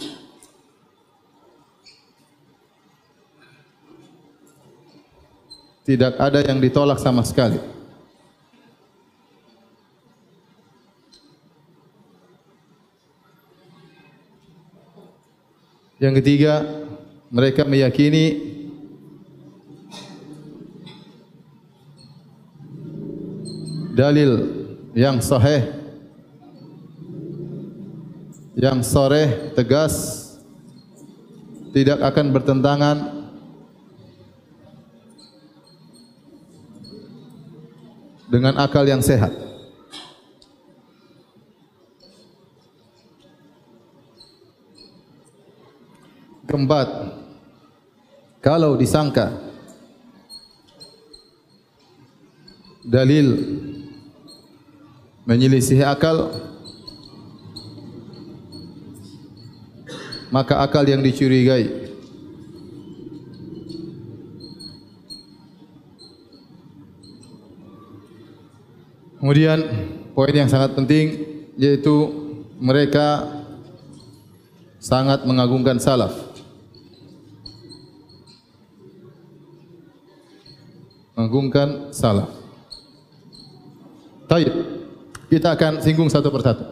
tidak ada yang ditolak sama sekali. Yang ketiga, mereka meyakini dalil yang sahih yang sore tegas tidak akan bertentangan dengan akal yang sehat. Keempat, kalau disangka dalil menyelisihi akal maka akal yang dicurigai. Kemudian poin yang sangat penting yaitu mereka sangat mengagungkan salaf. Mengagungkan salaf. Taib. Kita akan singgung satu persatu.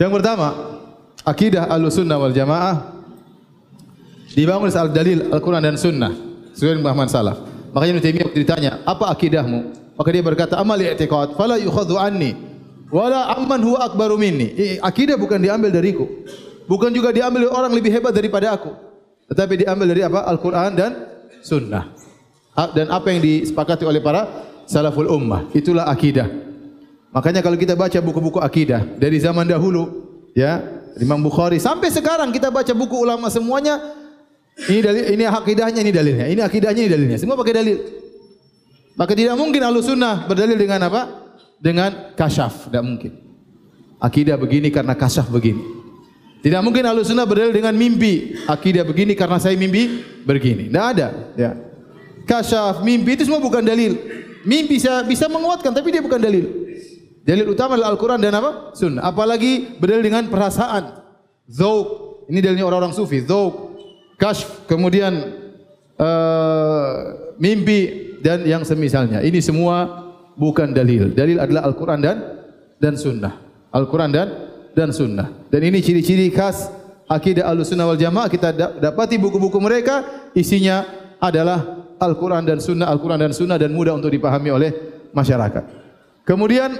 Yang pertama, akidah Ahlussunnah wal Jamaah dibangun al dalil Al-Qur'an dan Sunnah dengan pemahaman salaf. Makanya Ibnu Taimiyah ditanya, "Apa akidahmu?" Maka dia berkata, "Amal i'tiqad, fala yukhadhu anni wala amman huwa akbaru minni." Akidah bukan diambil dariku. Bukan juga diambil oleh orang lebih hebat daripada aku. Tetapi diambil dari apa? Al-Qur'an dan Sunnah. A- dan apa yang disepakati oleh para salaful ummah. Itulah akidah. Makanya kalau kita baca buku-buku akidah dari zaman dahulu, ya, Imam Bukhari sampai sekarang kita baca buku ulama semuanya ini dalil ini akidahnya ini dalilnya, ini akidahnya ini dalilnya. Semua pakai dalil. Maka tidak mungkin Ahlus Sunnah berdalil dengan apa? Dengan kasyaf, tidak mungkin. Akidah begini karena kasyaf begini. Tidak mungkin Ahlus Sunnah berdalil dengan mimpi. Akidah begini karena saya mimpi begini. Tidak ada, ya. Kasyaf, mimpi itu semua bukan dalil. Mimpi bisa bisa menguatkan tapi dia bukan dalil. Dalil utama adalah Al-Quran dan apa? Sunnah. Apalagi berdalil dengan perasaan. Zauk. Ini dalilnya orang-orang sufi. Zauk. Kashf. Kemudian uh, mimpi. Dan yang semisalnya. Ini semua bukan dalil. Dalil adalah Al-Quran dan dan Sunnah. Al-Quran dan dan Sunnah. Dan ini ciri-ciri khas akidah Al-Sunnah wal Jamaah. Kita dapati buku-buku mereka. Isinya adalah Al-Quran dan Sunnah. Al-Quran dan Sunnah. Dan mudah untuk dipahami oleh masyarakat. Kemudian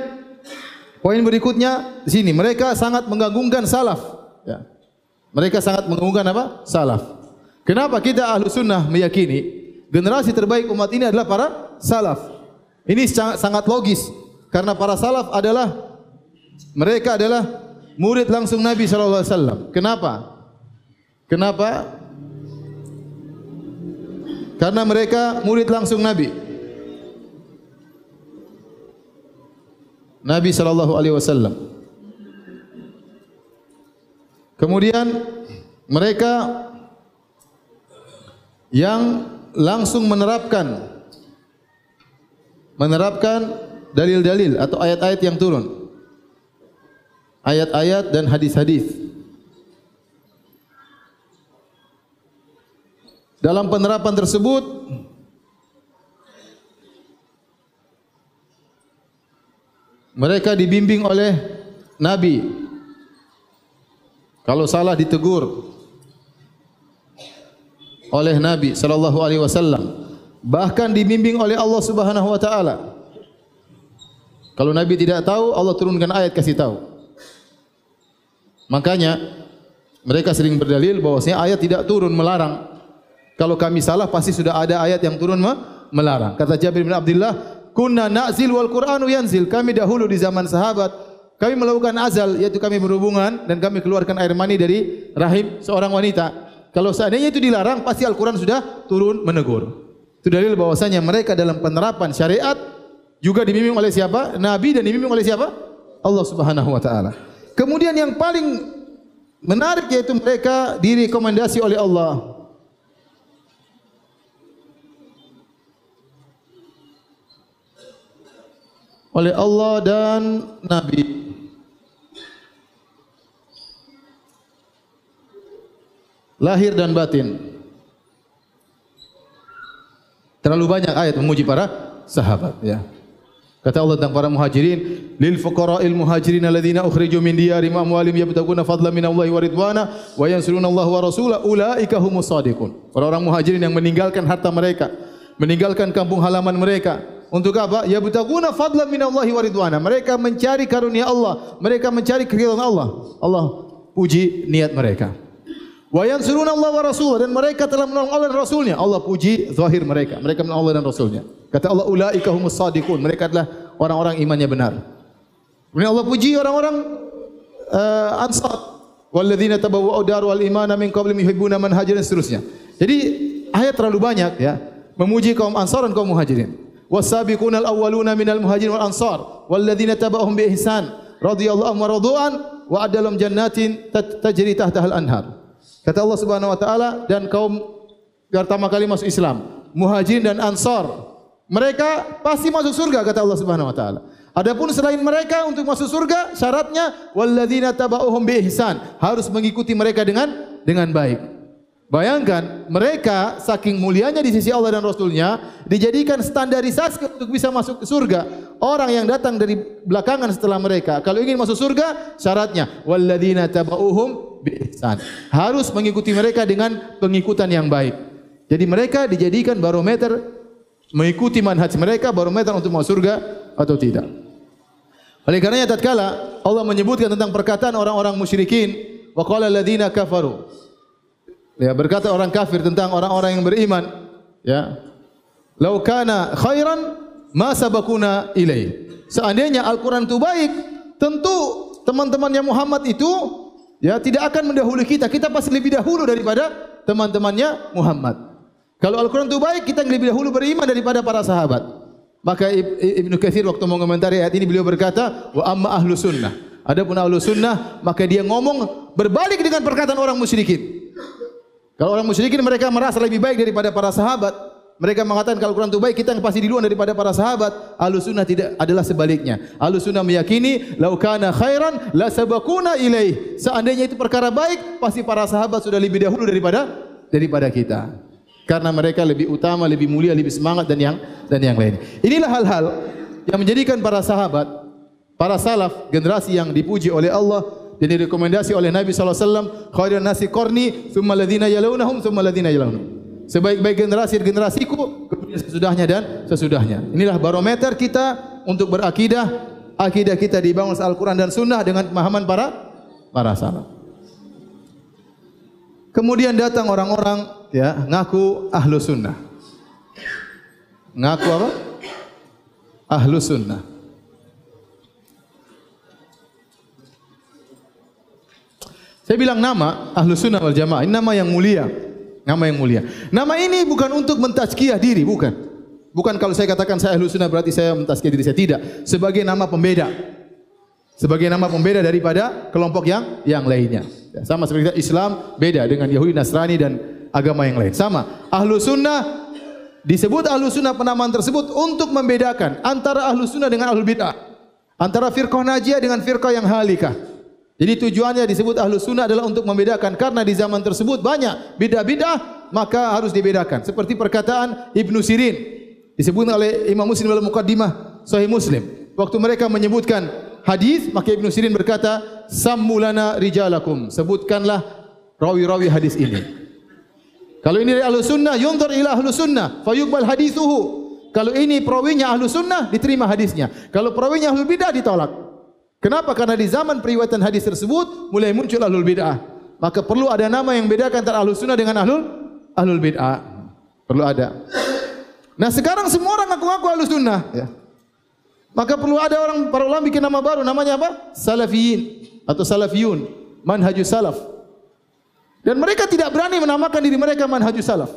Poin berikutnya sini mereka sangat menggagungkan salaf. Ya. Mereka sangat menggagungkan apa? Salaf. Kenapa kita ahlu sunnah meyakini generasi terbaik umat ini adalah para salaf? Ini sangat, sangat logis karena para salaf adalah mereka adalah murid langsung Nabi Shallallahu Alaihi Wasallam. Kenapa? Kenapa? Karena mereka murid langsung Nabi. Nabi sallallahu alaihi wasallam. Kemudian mereka yang langsung menerapkan menerapkan dalil-dalil atau ayat-ayat yang turun. Ayat-ayat dan hadis-hadis. Dalam penerapan tersebut mereka dibimbing oleh Nabi. Kalau salah ditegur oleh Nabi sallallahu alaihi wasallam. Bahkan dibimbing oleh Allah Subhanahu wa taala. Kalau Nabi tidak tahu, Allah turunkan ayat kasih tahu. Makanya mereka sering berdalil bahwasanya ayat tidak turun melarang. Kalau kami salah pasti sudah ada ayat yang turun melarang. Kata Jabir bin Abdullah, kunna na'zil wal Qur'anu yanzil. Kami dahulu di zaman sahabat, kami melakukan azal, yaitu kami berhubungan dan kami keluarkan air mani dari rahim seorang wanita. Kalau seandainya itu dilarang, pasti Al-Quran sudah turun menegur. Itu dalil bahwasanya mereka dalam penerapan syariat juga dibimbing oleh siapa? Nabi dan dibimbing oleh siapa? Allah Subhanahu wa taala. Kemudian yang paling menarik yaitu mereka direkomendasi oleh Allah oleh Allah dan Nabi. Lahir dan batin. Terlalu banyak ayat memuji para sahabat. Ya. Kata Allah tentang para muhajirin, lil fuqara'il muhajirin alladzina ukhriju min diyarihim amwalihim yabtaguna fadlan min Allah wa ridwana wa yansuruna Allah wa rasulahu ulaika humus. Orang-orang muhajirin yang meninggalkan harta mereka, meninggalkan kampung halaman mereka, untuk apa? Ya butaguna fadlan min Allah wa ridwana. Mereka mencari karunia Allah. Mereka mencari keridhaan Allah. Allah puji niat mereka. Wa yansuruna Allah wa rasulah dan mereka telah menolong Allah dan Rasulnya. Allah puji zahir mereka. Mereka menolong Allah dan Rasulnya. Kata Allah ulaika humus sadiqun. Mereka adalah orang-orang imannya benar. Kemudian Allah puji orang-orang uh, Ansar. Walladzina tabawwa'u daru al-imana min qablihim yuhibbuna man hajara seterusnya. Jadi ayat terlalu banyak ya memuji kaum Ansar dan kaum Muhajirin. والسابقون minal muhajirin wal ansar والذين tabauhum bi ihsan radhiyallahu anhum ورضوا wa لهم jannatin tajri تحتها anhar. kata Allah Subhanahu wa taala dan kaum pertama kali masuk Islam muhajirin dan ansar mereka pasti masuk surga kata Allah Subhanahu wa taala Adapun selain mereka untuk masuk surga syaratnya walladzina tabauhum bi ihsan, harus mengikuti mereka dengan dengan baik. Bayangkan mereka saking mulianya di sisi Allah dan Rasulnya dijadikan standarisasi untuk bisa masuk ke surga. Orang yang datang dari belakangan setelah mereka kalau ingin masuk surga syaratnya walladzina tabauhum biihsan. Harus mengikuti mereka dengan pengikutan yang baik. Jadi mereka dijadikan barometer mengikuti manhaj mereka barometer untuk masuk surga atau tidak. Oleh karenanya tatkala Allah menyebutkan tentang perkataan orang-orang musyrikin wa qala alladzina kafaru Ya, berkata orang kafir tentang orang-orang yang beriman, ya. Lau kana khairan ma sabakuna ilaih. Seandainya Al-Quran itu baik, tentu teman-temannya Muhammad itu ya tidak akan mendahului kita. Kita pasti lebih dahulu daripada teman-temannya Muhammad. Kalau Al-Quran itu baik, kita lebih dahulu beriman daripada para sahabat. Maka Ibnu Katsir waktu mengomentari ayat ini beliau berkata, "Wa amma ahlu sunnah." Adapun ahlu sunnah, maka dia ngomong berbalik dengan perkataan orang musyrikin. Kalau orang musyrikin mereka merasa lebih baik daripada para sahabat, mereka mengatakan kalau Quran itu baik kita yang pasti duluan daripada para sahabat. Ahlu sunnah tidak adalah sebaliknya. Ahlu sunnah meyakini laukana khairan la sabakuna ilaih. Seandainya itu perkara baik, pasti para sahabat sudah lebih dahulu daripada daripada kita. Karena mereka lebih utama, lebih mulia, lebih semangat dan yang dan yang lain. Inilah hal-hal yang menjadikan para sahabat, para salaf, generasi yang dipuji oleh Allah dan direkomendasi oleh Nabi sallallahu alaihi wasallam, khairun nasi qarni, thumma alladziina yalunhum, thumma alladziina yalunhum. Sebaik-baik generasi generasiku, kemudian sesudahnya dan sesudahnya. Inilah barometer kita untuk berakidah, akidah kita dibangun Al-Qur'an dan Sunnah dengan pemahaman para para salaf. Kemudian datang orang-orang ya ngaku ahlu sunnah. Ngaku apa? Ahlu sunnah. Saya bilang nama ahlu sunnah wal jamaah ini nama yang mulia, nama yang mulia. Nama ini bukan untuk mentazkiyah diri, bukan. Bukan kalau saya katakan saya ahlu sunnah berarti saya mentazkiyah diri saya tidak. Sebagai nama pembeda, sebagai nama pembeda daripada kelompok yang yang lainnya. Ya, sama seperti Islam beda dengan Yahudi, Nasrani dan agama yang lain. Sama. Ahlu sunnah disebut ahlu sunnah penamaan tersebut untuk membedakan antara ahlu sunnah dengan ahlu bid'ah. Antara firqah najiyah dengan firqah yang halikah. Jadi tujuannya disebut ahlu sunnah adalah untuk membedakan. Karena di zaman tersebut banyak bid'ah-bid'ah, maka harus dibedakan. Seperti perkataan Ibnu Sirin. Disebut oleh Imam Muslim dalam Muqaddimah Sahih Muslim. Waktu mereka menyebutkan hadis, maka Ibnu Sirin berkata, Sammulana rijalakum. Sebutkanlah rawi-rawi hadis ini. Kalau ini dari ahlu sunnah, yuntar ila ahlu sunnah, fayuqbal hadithuhu. Kalau ini perawinya ahlu sunnah, diterima hadisnya. Kalau perawinya ahlu bidah, ditolak. Kenapa? Karena di zaman periwayatan hadis tersebut mulai muncul ahlul bid'ah. Maka perlu ada nama yang bedakan antara ahlul sunnah dengan ahlul ahlul bid'ah. Perlu ada. Nah sekarang semua orang ngaku-ngaku ahlul sunnah. Ya. Maka perlu ada orang para ulama bikin nama baru. Namanya apa? Salafiyin atau salafiyun. Manhajus salaf. Dan mereka tidak berani menamakan diri mereka manhajus salaf.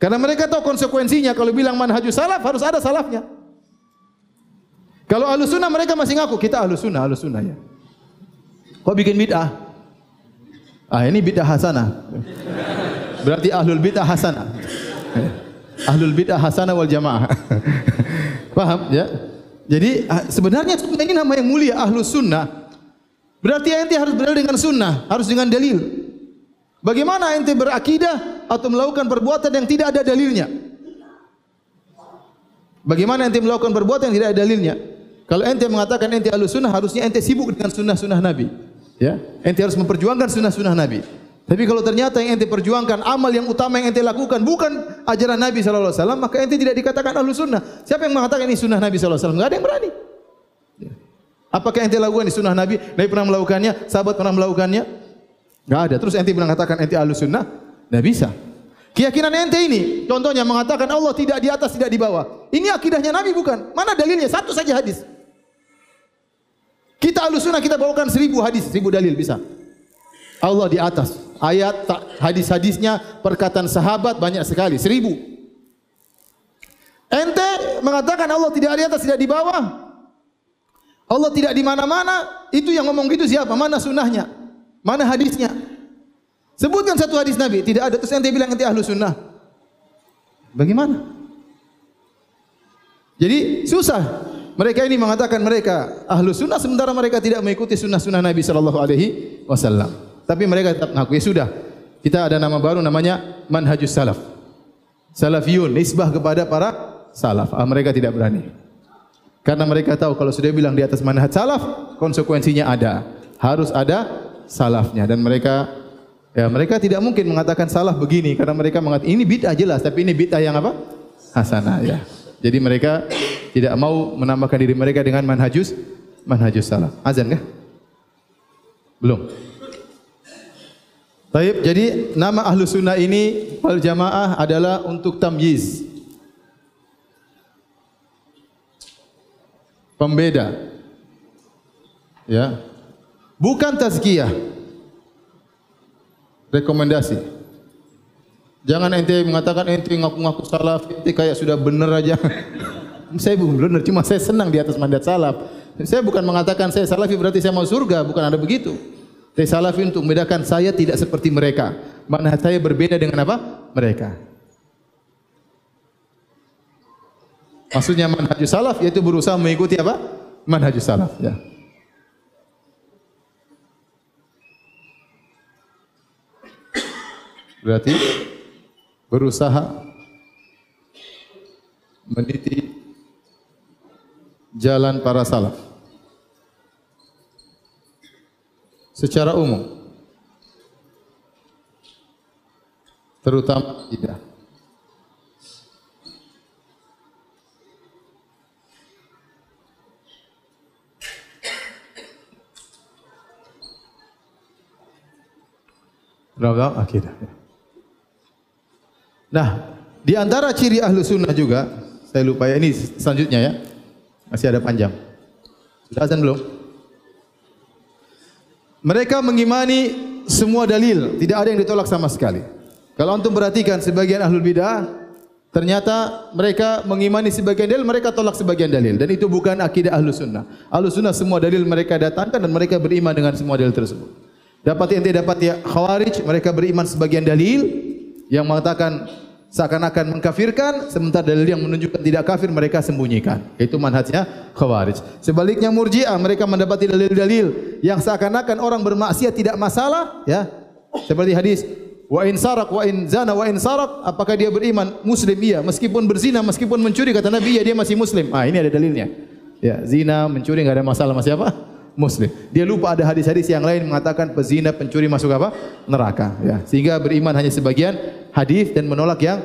Karena mereka tahu konsekuensinya kalau bilang manhajus salaf harus ada salafnya. Kalau ahlu sunnah mereka masih ngaku kita ahlu sunnah, ahlu sunnah ya. Kau bikin bid'ah? Ah ini bid'ah hasanah. Berarti ahlul bid'ah hasanah. Ahlul bid'ah hasanah wal jamaah. Paham ya? Jadi ah, sebenarnya ini nama yang mulia ahlu sunnah. Berarti ente harus berada dengan sunnah, harus dengan dalil. Bagaimana ente berakidah atau melakukan perbuatan yang tidak ada dalilnya? Bagaimana ente melakukan perbuatan yang tidak ada dalilnya? Kalau ente mengatakan ente ahlu sunnah, harusnya ente sibuk dengan sunnah-sunnah Nabi. Ya, ente harus memperjuangkan sunnah-sunnah Nabi. Tapi kalau ternyata yang ente perjuangkan amal yang utama yang ente lakukan bukan ajaran Nabi sallallahu alaihi wasallam, maka ente tidak dikatakan ahlu sunnah. Siapa yang mengatakan ini sunnah Nabi sallallahu alaihi wasallam? Enggak ada yang berani. Ya. Apakah ente lakukan di sunnah Nabi? Nabi pernah melakukannya, sahabat pernah melakukannya? Enggak ada. Terus ente bilang katakan ente ahlu sunnah? Enggak bisa. Keyakinan ente ini, contohnya mengatakan Allah tidak di atas, tidak di bawah. Ini akidahnya Nabi bukan? Mana dalilnya? Satu saja hadis. Kita ahlu sunnah kita bawakan seribu hadis, seribu dalil bisa. Allah di atas. Ayat hadis-hadisnya perkataan sahabat banyak sekali, seribu. Ente mengatakan Allah tidak di atas, tidak di bawah. Allah tidak di mana-mana. Itu yang ngomong gitu siapa? Mana sunnahnya? Mana hadisnya? Sebutkan satu hadis Nabi. Tidak ada. Terus ente bilang ente ahlu sunnah. Bagaimana? Jadi susah. Mereka ini mengatakan mereka ahlu sunnah sementara mereka tidak mengikuti sunnah-sunnah Nabi Sallallahu Alaihi Wasallam. Tapi mereka tetap mengaku ya sudah. Kita ada nama baru namanya manhajus salaf. Salafiyun nisbah kepada para salaf. Ah, mereka tidak berani. Karena mereka tahu kalau sudah bilang di atas manhaj salaf, konsekuensinya ada. Harus ada salafnya dan mereka ya mereka tidak mungkin mengatakan salah begini karena mereka mengatakan ini bid'ah jelas tapi ini bid'ah yang apa? hasanah ya. Jadi mereka tidak mau menambahkan diri mereka dengan manhajus manhajus salah. Azan kah? Belum. Baik, jadi nama ahlu sunnah ini wal jamaah adalah untuk tamyiz. Pembeda. Ya. Bukan tazkiyah. Rekomendasi. Rekomendasi. Jangan ente mengatakan ente ngaku-ngaku salaf, ente kayak sudah benar aja. saya belum benar, cuma saya senang di atas mandat salaf. Saya bukan mengatakan saya salafi berarti saya mau surga, bukan ada begitu. Saya salafi untuk membedakan saya tidak seperti mereka. Mana saya berbeda dengan apa? Mereka. Maksudnya manhajus salaf yaitu berusaha mengikuti apa? Manhajus salaf, ya. Berarti berusaha meniti jalan para salaf. Secara umum. Terutama tidak. Raga akidah. Nah, di antara ciri ahlu sunnah juga, saya lupa ya, ini selanjutnya ya. Masih ada panjang. Sudah azan belum? Mereka mengimani semua dalil, tidak ada yang ditolak sama sekali. Kalau antum perhatikan sebagian ahlul bidah, ternyata mereka mengimani sebagian dalil, mereka tolak sebagian dalil. Dan itu bukan akidah ahlu sunnah. Ahlu sunnah semua dalil mereka datangkan dan mereka beriman dengan semua dalil tersebut. Dapat ente dapat ya khawarij mereka beriman sebagian dalil yang mengatakan seakan-akan mengkafirkan sementara dalil yang menunjukkan tidak kafir mereka sembunyikan. Itu manhajnya khawarij. Sebaliknya murjiah mereka mendapati dalil-dalil yang seakan-akan orang bermaksiat tidak masalah ya. Seperti hadis wa in sarak wa in zana wa in sarak apakah dia beriman muslim iya meskipun berzina meskipun mencuri kata Nabi ya dia masih muslim. Ah ini ada dalilnya. Ya, zina mencuri enggak ada masalah masih apa? Muslim. Dia lupa ada hadis-hadis yang lain mengatakan pezina pencuri masuk apa? neraka. Ya. Sehingga beriman hanya sebagian hadis dan menolak yang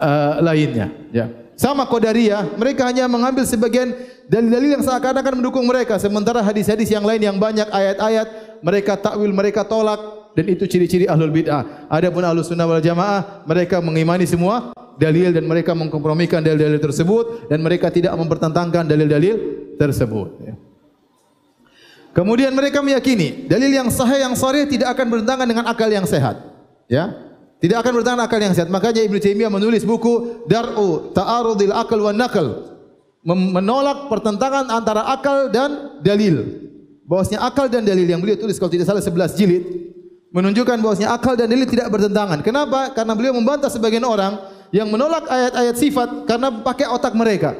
uh, lainnya. Ya. Sama Qadariyah, mereka hanya mengambil sebagian dalil-dalil yang seakan-akan mendukung mereka. Sementara hadis-hadis yang lain yang banyak ayat-ayat, mereka takwil, mereka tolak. Dan itu ciri-ciri ahlul bid'ah. Adapun ahlus sunnah wal jamaah, mereka mengimani semua dalil dan mereka mengkompromikan dalil-dalil tersebut dan mereka tidak mempertentangkan dalil-dalil tersebut. Ya. Kemudian mereka meyakini dalil yang sahih yang sahih tidak akan bertentangan dengan akal yang sehat. Ya. Tidak akan bertentangan akal yang sehat. Makanya Ibnu Taimiyah menulis buku Dar'u Ta'arudil Aql wan Naql. Menolak pertentangan antara akal dan dalil. Bahwasanya akal dan dalil yang beliau tulis kalau tidak salah 11 jilid menunjukkan bahwasanya akal dan dalil tidak bertentangan. Kenapa? Karena beliau membantah sebagian orang yang menolak ayat-ayat sifat karena pakai otak mereka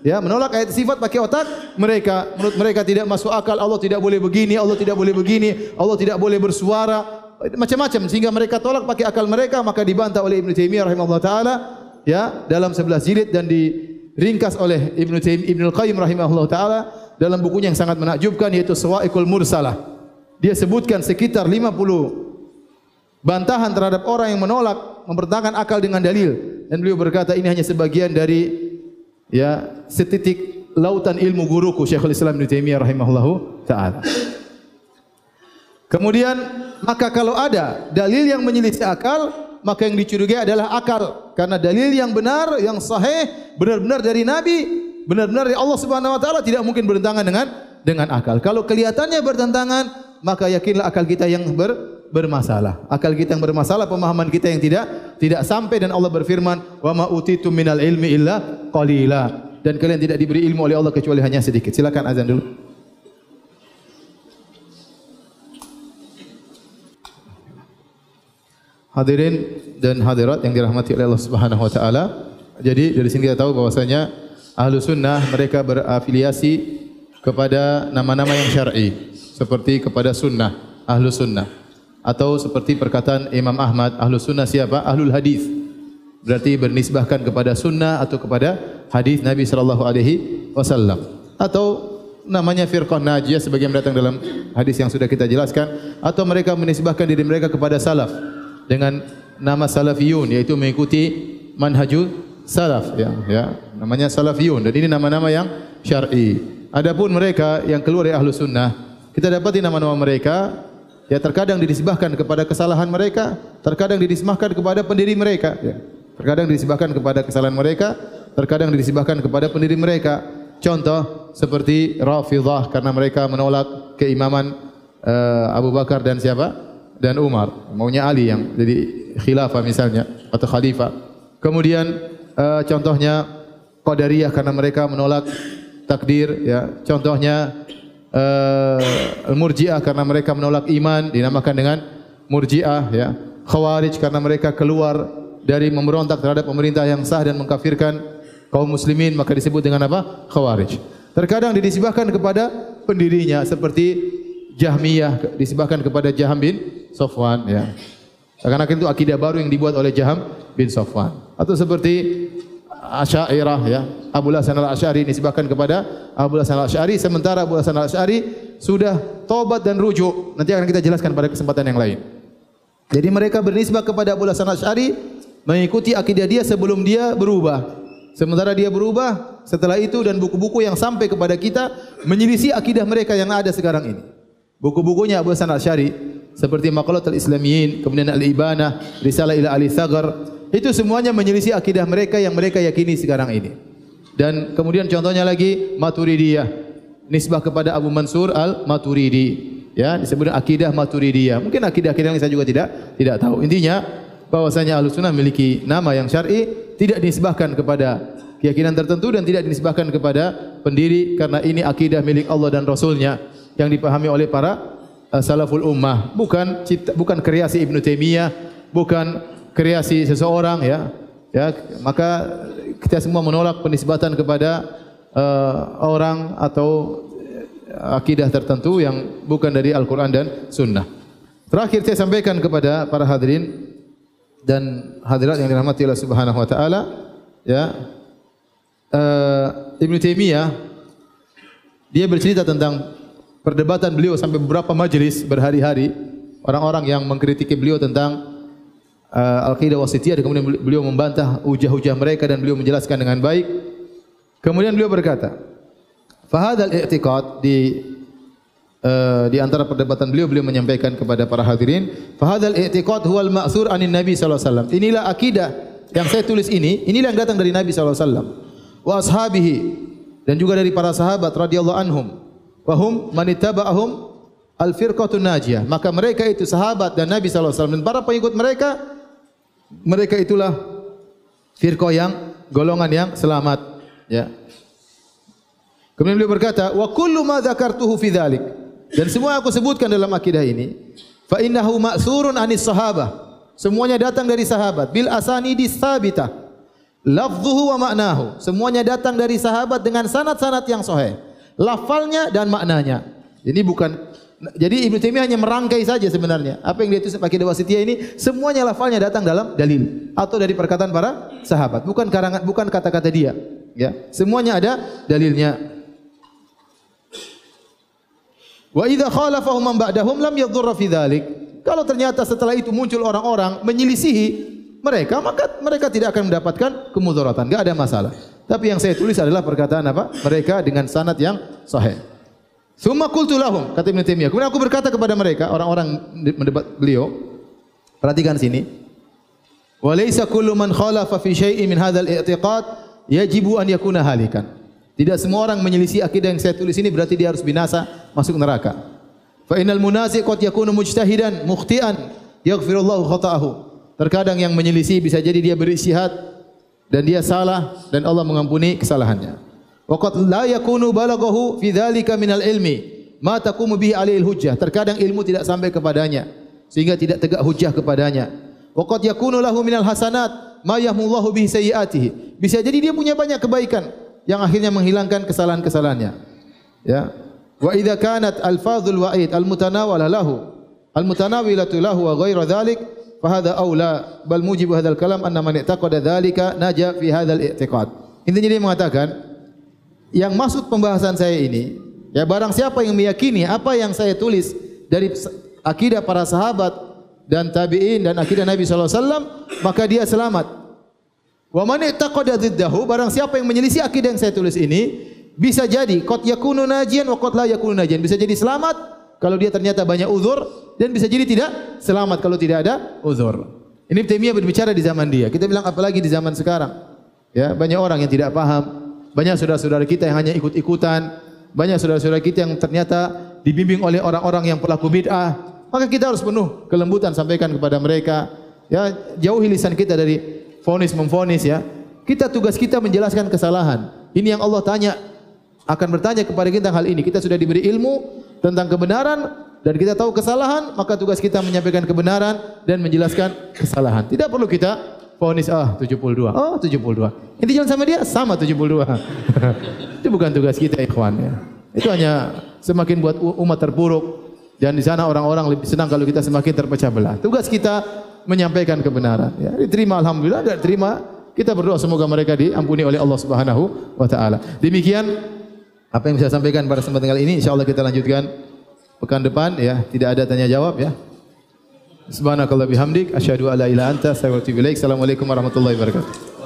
ya menolak ayat sifat pakai otak mereka. Menurut mereka tidak masuk akal. Allah tidak boleh begini Allah tidak boleh begini Allah tidak boleh bersuara. Macam-macam. Sehingga mereka tolak pakai akal mereka maka dibantah oleh Ibnu Taimiyah rahimahullah taala ya dalam 11 jilid dan diringkas oleh Ibnu Taimiyah Ibnu Qayyim rahimahullah taala dalam bukunya yang sangat menakjubkan yaitu Sawa'iqul Mursalah. Dia sebutkan sekitar 50 bantahan terhadap orang yang menolak mempertahankan akal dengan dalil. Dan beliau berkata ini hanya sebagian dari ya setitik lautan ilmu guruku Syekhul Islam Ibnu Taimiyah rahimahullahu taala. Kemudian maka kalau ada dalil yang menyelisih akal, maka yang dicurigai adalah akal. Karena dalil yang benar, yang sahih, benar-benar dari Nabi, benar-benar dari Allah Subhanahu wa taala tidak mungkin bertentangan dengan dengan akal. Kalau kelihatannya bertentangan, maka yakinlah akal kita yang ber, bermasalah. Akal kita yang bermasalah, pemahaman kita yang tidak tidak sampai dan Allah berfirman, "Wa ma utitum minal ilmi illa qalila." Dan kalian tidak diberi ilmu oleh Allah kecuali hanya sedikit. Silakan azan dulu. Hadirin dan hadirat yang dirahmati oleh Allah Subhanahu wa taala. Jadi dari sini kita tahu bahwasanya Ahlu Sunnah mereka berafiliasi kepada nama-nama yang syar'i seperti kepada sunnah, Ahlu Sunnah atau seperti perkataan Imam Ahmad ahlu sunnah siapa? Ahlul hadis berarti bernisbahkan kepada sunnah atau kepada hadis Nabi sallallahu alaihi wasallam. Atau namanya firqah najiyah sebagian datang dalam hadis yang sudah kita jelaskan. Atau mereka menisbahkan diri mereka kepada salaf dengan nama salafiyun yaitu mengikuti manhajul salaf. Ya ya namanya salafiyun. Dan ini nama-nama yang syar'i. Adapun mereka yang keluar dari ahlu sunnah kita dapati nama-nama mereka Ya terkadang dinisbahkan kepada kesalahan mereka, terkadang dinisbahkan kepada pendiri mereka. Ya. Terkadang dinisbahkan kepada kesalahan mereka, terkadang dinisbahkan kepada pendiri mereka. contoh seperti Rafidhah karena mereka menolak keimaman uh, Abu Bakar dan siapa? Dan Umar. Maunya Ali yang jadi khilafah misalnya atau khalifah. Kemudian uh, contohnya Qadariyah karena mereka menolak takdir ya. Contohnya uh, Murji'ah karena mereka menolak iman dinamakan dengan Murji'ah ya. Khawarij karena mereka keluar dari memberontak terhadap pemerintah yang sah dan mengkafirkan kaum muslimin maka disebut dengan apa? Khawarij. Terkadang dinisbahkan kepada pendirinya seperti Jahmiyah disebabkan kepada Jaham bin Sofwan ya. Karena itu akidah baru yang dibuat oleh Jaham bin Sofwan. Atau seperti Asy'ariyah ya. Abu Hasan Al-Asy'ari disebabkan kepada Abu Hasan Al-Asy'ari sementara Abu Hasan Al-Asy'ari sudah tobat dan rujuk. Nanti akan kita jelaskan pada kesempatan yang lain. Jadi mereka bernisbah kepada Abu Hasan Al-Asy'ari mengikuti akidah dia sebelum dia berubah. Sementara dia berubah setelah itu dan buku-buku yang sampai kepada kita menyelisih akidah mereka yang ada sekarang ini. Buku-bukunya Abu Hasan Al-Syari seperti Maqalat al-Islamiyin, kemudian Al-Ibanah, Risalah ila Ali Sagar, itu semuanya menyelisih akidah mereka yang mereka yakini sekarang ini. Dan kemudian contohnya lagi Maturidiyah, nisbah kepada Abu Mansur Al-Maturidi. Ya, disebut akidah Maturidiyah. Mungkin akidah-akidah yang saya juga tidak tidak tahu. Intinya bahwasanya Ahlus Sunnah memiliki nama yang syar'i, tidak dinisbahkan kepada keyakinan tertentu dan tidak dinisbahkan kepada pendiri karena ini akidah milik Allah dan Rasulnya yang dipahami oleh para uh, salaful ummah bukan cipta, bukan kreasi Ibn Taimiyah bukan kreasi seseorang ya. Ya maka kita semua menolak penisbatan kepada uh, orang atau akidah tertentu yang bukan dari Al-Quran dan Sunnah. Terakhir saya sampaikan kepada para hadirin dan hadirat yang dirahmati Allah Subhanahu Wa Taala, ya. Uh, Ibn Taimiyah dia bercerita tentang perdebatan beliau sampai beberapa majelis berhari-hari. Orang-orang yang mengkritiki beliau tentang uh, al-qidah wasitiyah dan kemudian beliau membantah hujah-hujah mereka dan beliau menjelaskan dengan baik. Kemudian beliau berkata fahadal i'tiqad di uh, di antara perdebatan beliau beliau menyampaikan kepada para hadirin fahadal i'tiqad huwal ma'thur anin nabi sallallahu alaihi wasallam. Inilah akidah yang saya tulis ini inilah yang datang dari nabi sallallahu alaihi wasallam. Wa ashabihi dan juga dari para sahabat radhiyallahu anhum. Wahum manittaba'ahum al-firqatun najiyah. Maka mereka itu sahabat dan Nabi sallallahu alaihi wasallam. Dan para pengikut mereka mereka itulah firqah yang golongan yang selamat, ya. Kemudian beliau berkata, "Wa kullu ma dzakartuhu fi dzalik." Dan semua aku sebutkan dalam akidah ini, fa innahu ma'surun anis sahabah. Semuanya datang dari sahabat bil asanidi tsabitah. Lafzuhu wa ma'nahu. Semuanya datang dari sahabat dengan sanad-sanad yang sahih lafalnya dan maknanya. Ini bukan jadi Ibnu Taimiyah hanya merangkai saja sebenarnya. Apa yang dia tulis pakai dewa ini semuanya lafalnya datang dalam dalil atau dari perkataan para sahabat, bukan karangan bukan kata-kata dia. Ya, semuanya ada dalilnya. Wa idza khalafahum man ba'dahum lam yadhurra fi. Kalau ternyata setelah itu muncul orang-orang menyelisihi mereka, maka mereka tidak akan mendapatkan kemudaratan. Enggak ada masalah. Tapi yang saya tulis adalah perkataan apa? Mereka dengan sanad yang sahih. Summa qultu lahum kata Ibnu Taimiyah. Kemudian aku berkata kepada mereka orang-orang mendebat beliau. Perhatikan sini. Wa laysa kullu man khalafa fi syai'in min hadzal i'tiqad yajibu an yakuna halikan. Tidak semua orang menyelisih akidah yang saya tulis ini berarti dia harus binasa, masuk neraka. Fa innal munazi' qad yakunu mujtahidan mukhti'an yaghfirullahu khata'ahu. Terkadang yang menyelisih bisa jadi dia beristihad dan dia salah dan Allah mengampuni kesalahannya. Waqad la yakunu balaghahu fi dzalika minal ilmi ma taqumu bihi alaihi hujjah. Terkadang ilmu tidak sampai kepadanya sehingga tidak tegak hujjah kepadanya. Waqad yakunu lahu minal hasanat ma yahmullahu bihi sayyiatihi. Bisa jadi dia punya banyak kebaikan yang akhirnya menghilangkan kesalahan-kesalahannya. Ya. Wa idza kanat alfazul wa'id almutanawala lahu almutanawilatu lahu wa ghairu dzalik fahada aula bal mujibu hadzal kalam anna man i'taqada dzalika naja fi hadzal i'tiqad. Intinya dia mengatakan yang maksud pembahasan saya ini ya barang siapa yang meyakini apa yang saya tulis dari akidah para sahabat dan tabi'in dan akidah Nabi sallallahu alaihi wasallam maka dia selamat. Wa man i'taqada dziddahu barang siapa yang menyelisih akidah yang saya tulis ini bisa jadi qad yakunu najian wa qad la yakunu najian bisa jadi selamat kalau dia ternyata banyak uzur dan bisa jadi tidak selamat kalau tidak ada uzur. Ini Taimiyah berbicara di zaman dia. Kita bilang apalagi di zaman sekarang. Ya, banyak orang yang tidak paham Banyak saudara-saudara kita yang hanya ikut-ikutan. Banyak saudara-saudara kita yang ternyata dibimbing oleh orang-orang yang pelaku bid'ah. Maka kita harus penuh kelembutan sampaikan kepada mereka. Ya, jauhi lisan kita dari fonis memfonis ya. Kita tugas kita menjelaskan kesalahan. Ini yang Allah tanya akan bertanya kepada kita hal ini. Kita sudah diberi ilmu tentang kebenaran dan kita tahu kesalahan, maka tugas kita menyampaikan kebenaran dan menjelaskan kesalahan. Tidak perlu kita fonis ah 72. Oh 72. Ini jalan sama dia sama 72. Itu bukan tugas kita ikhwan ya. Itu hanya semakin buat umat terpuruk dan di sana orang-orang lebih senang kalau kita semakin terpecah belah. Tugas kita menyampaikan kebenaran. Ya, diterima alhamdulillah, tidak terima kita berdoa semoga mereka diampuni oleh Allah Subhanahu wa taala. Demikian apa yang saya sampaikan pada kesempatan kali ini insyaallah kita lanjutkan pekan depan ya, tidak ada tanya jawab ya. Subhanakallah bihamdik asyhadu alla ilaha anta. Assalamualaikum warahmatullahi wabarakatuh.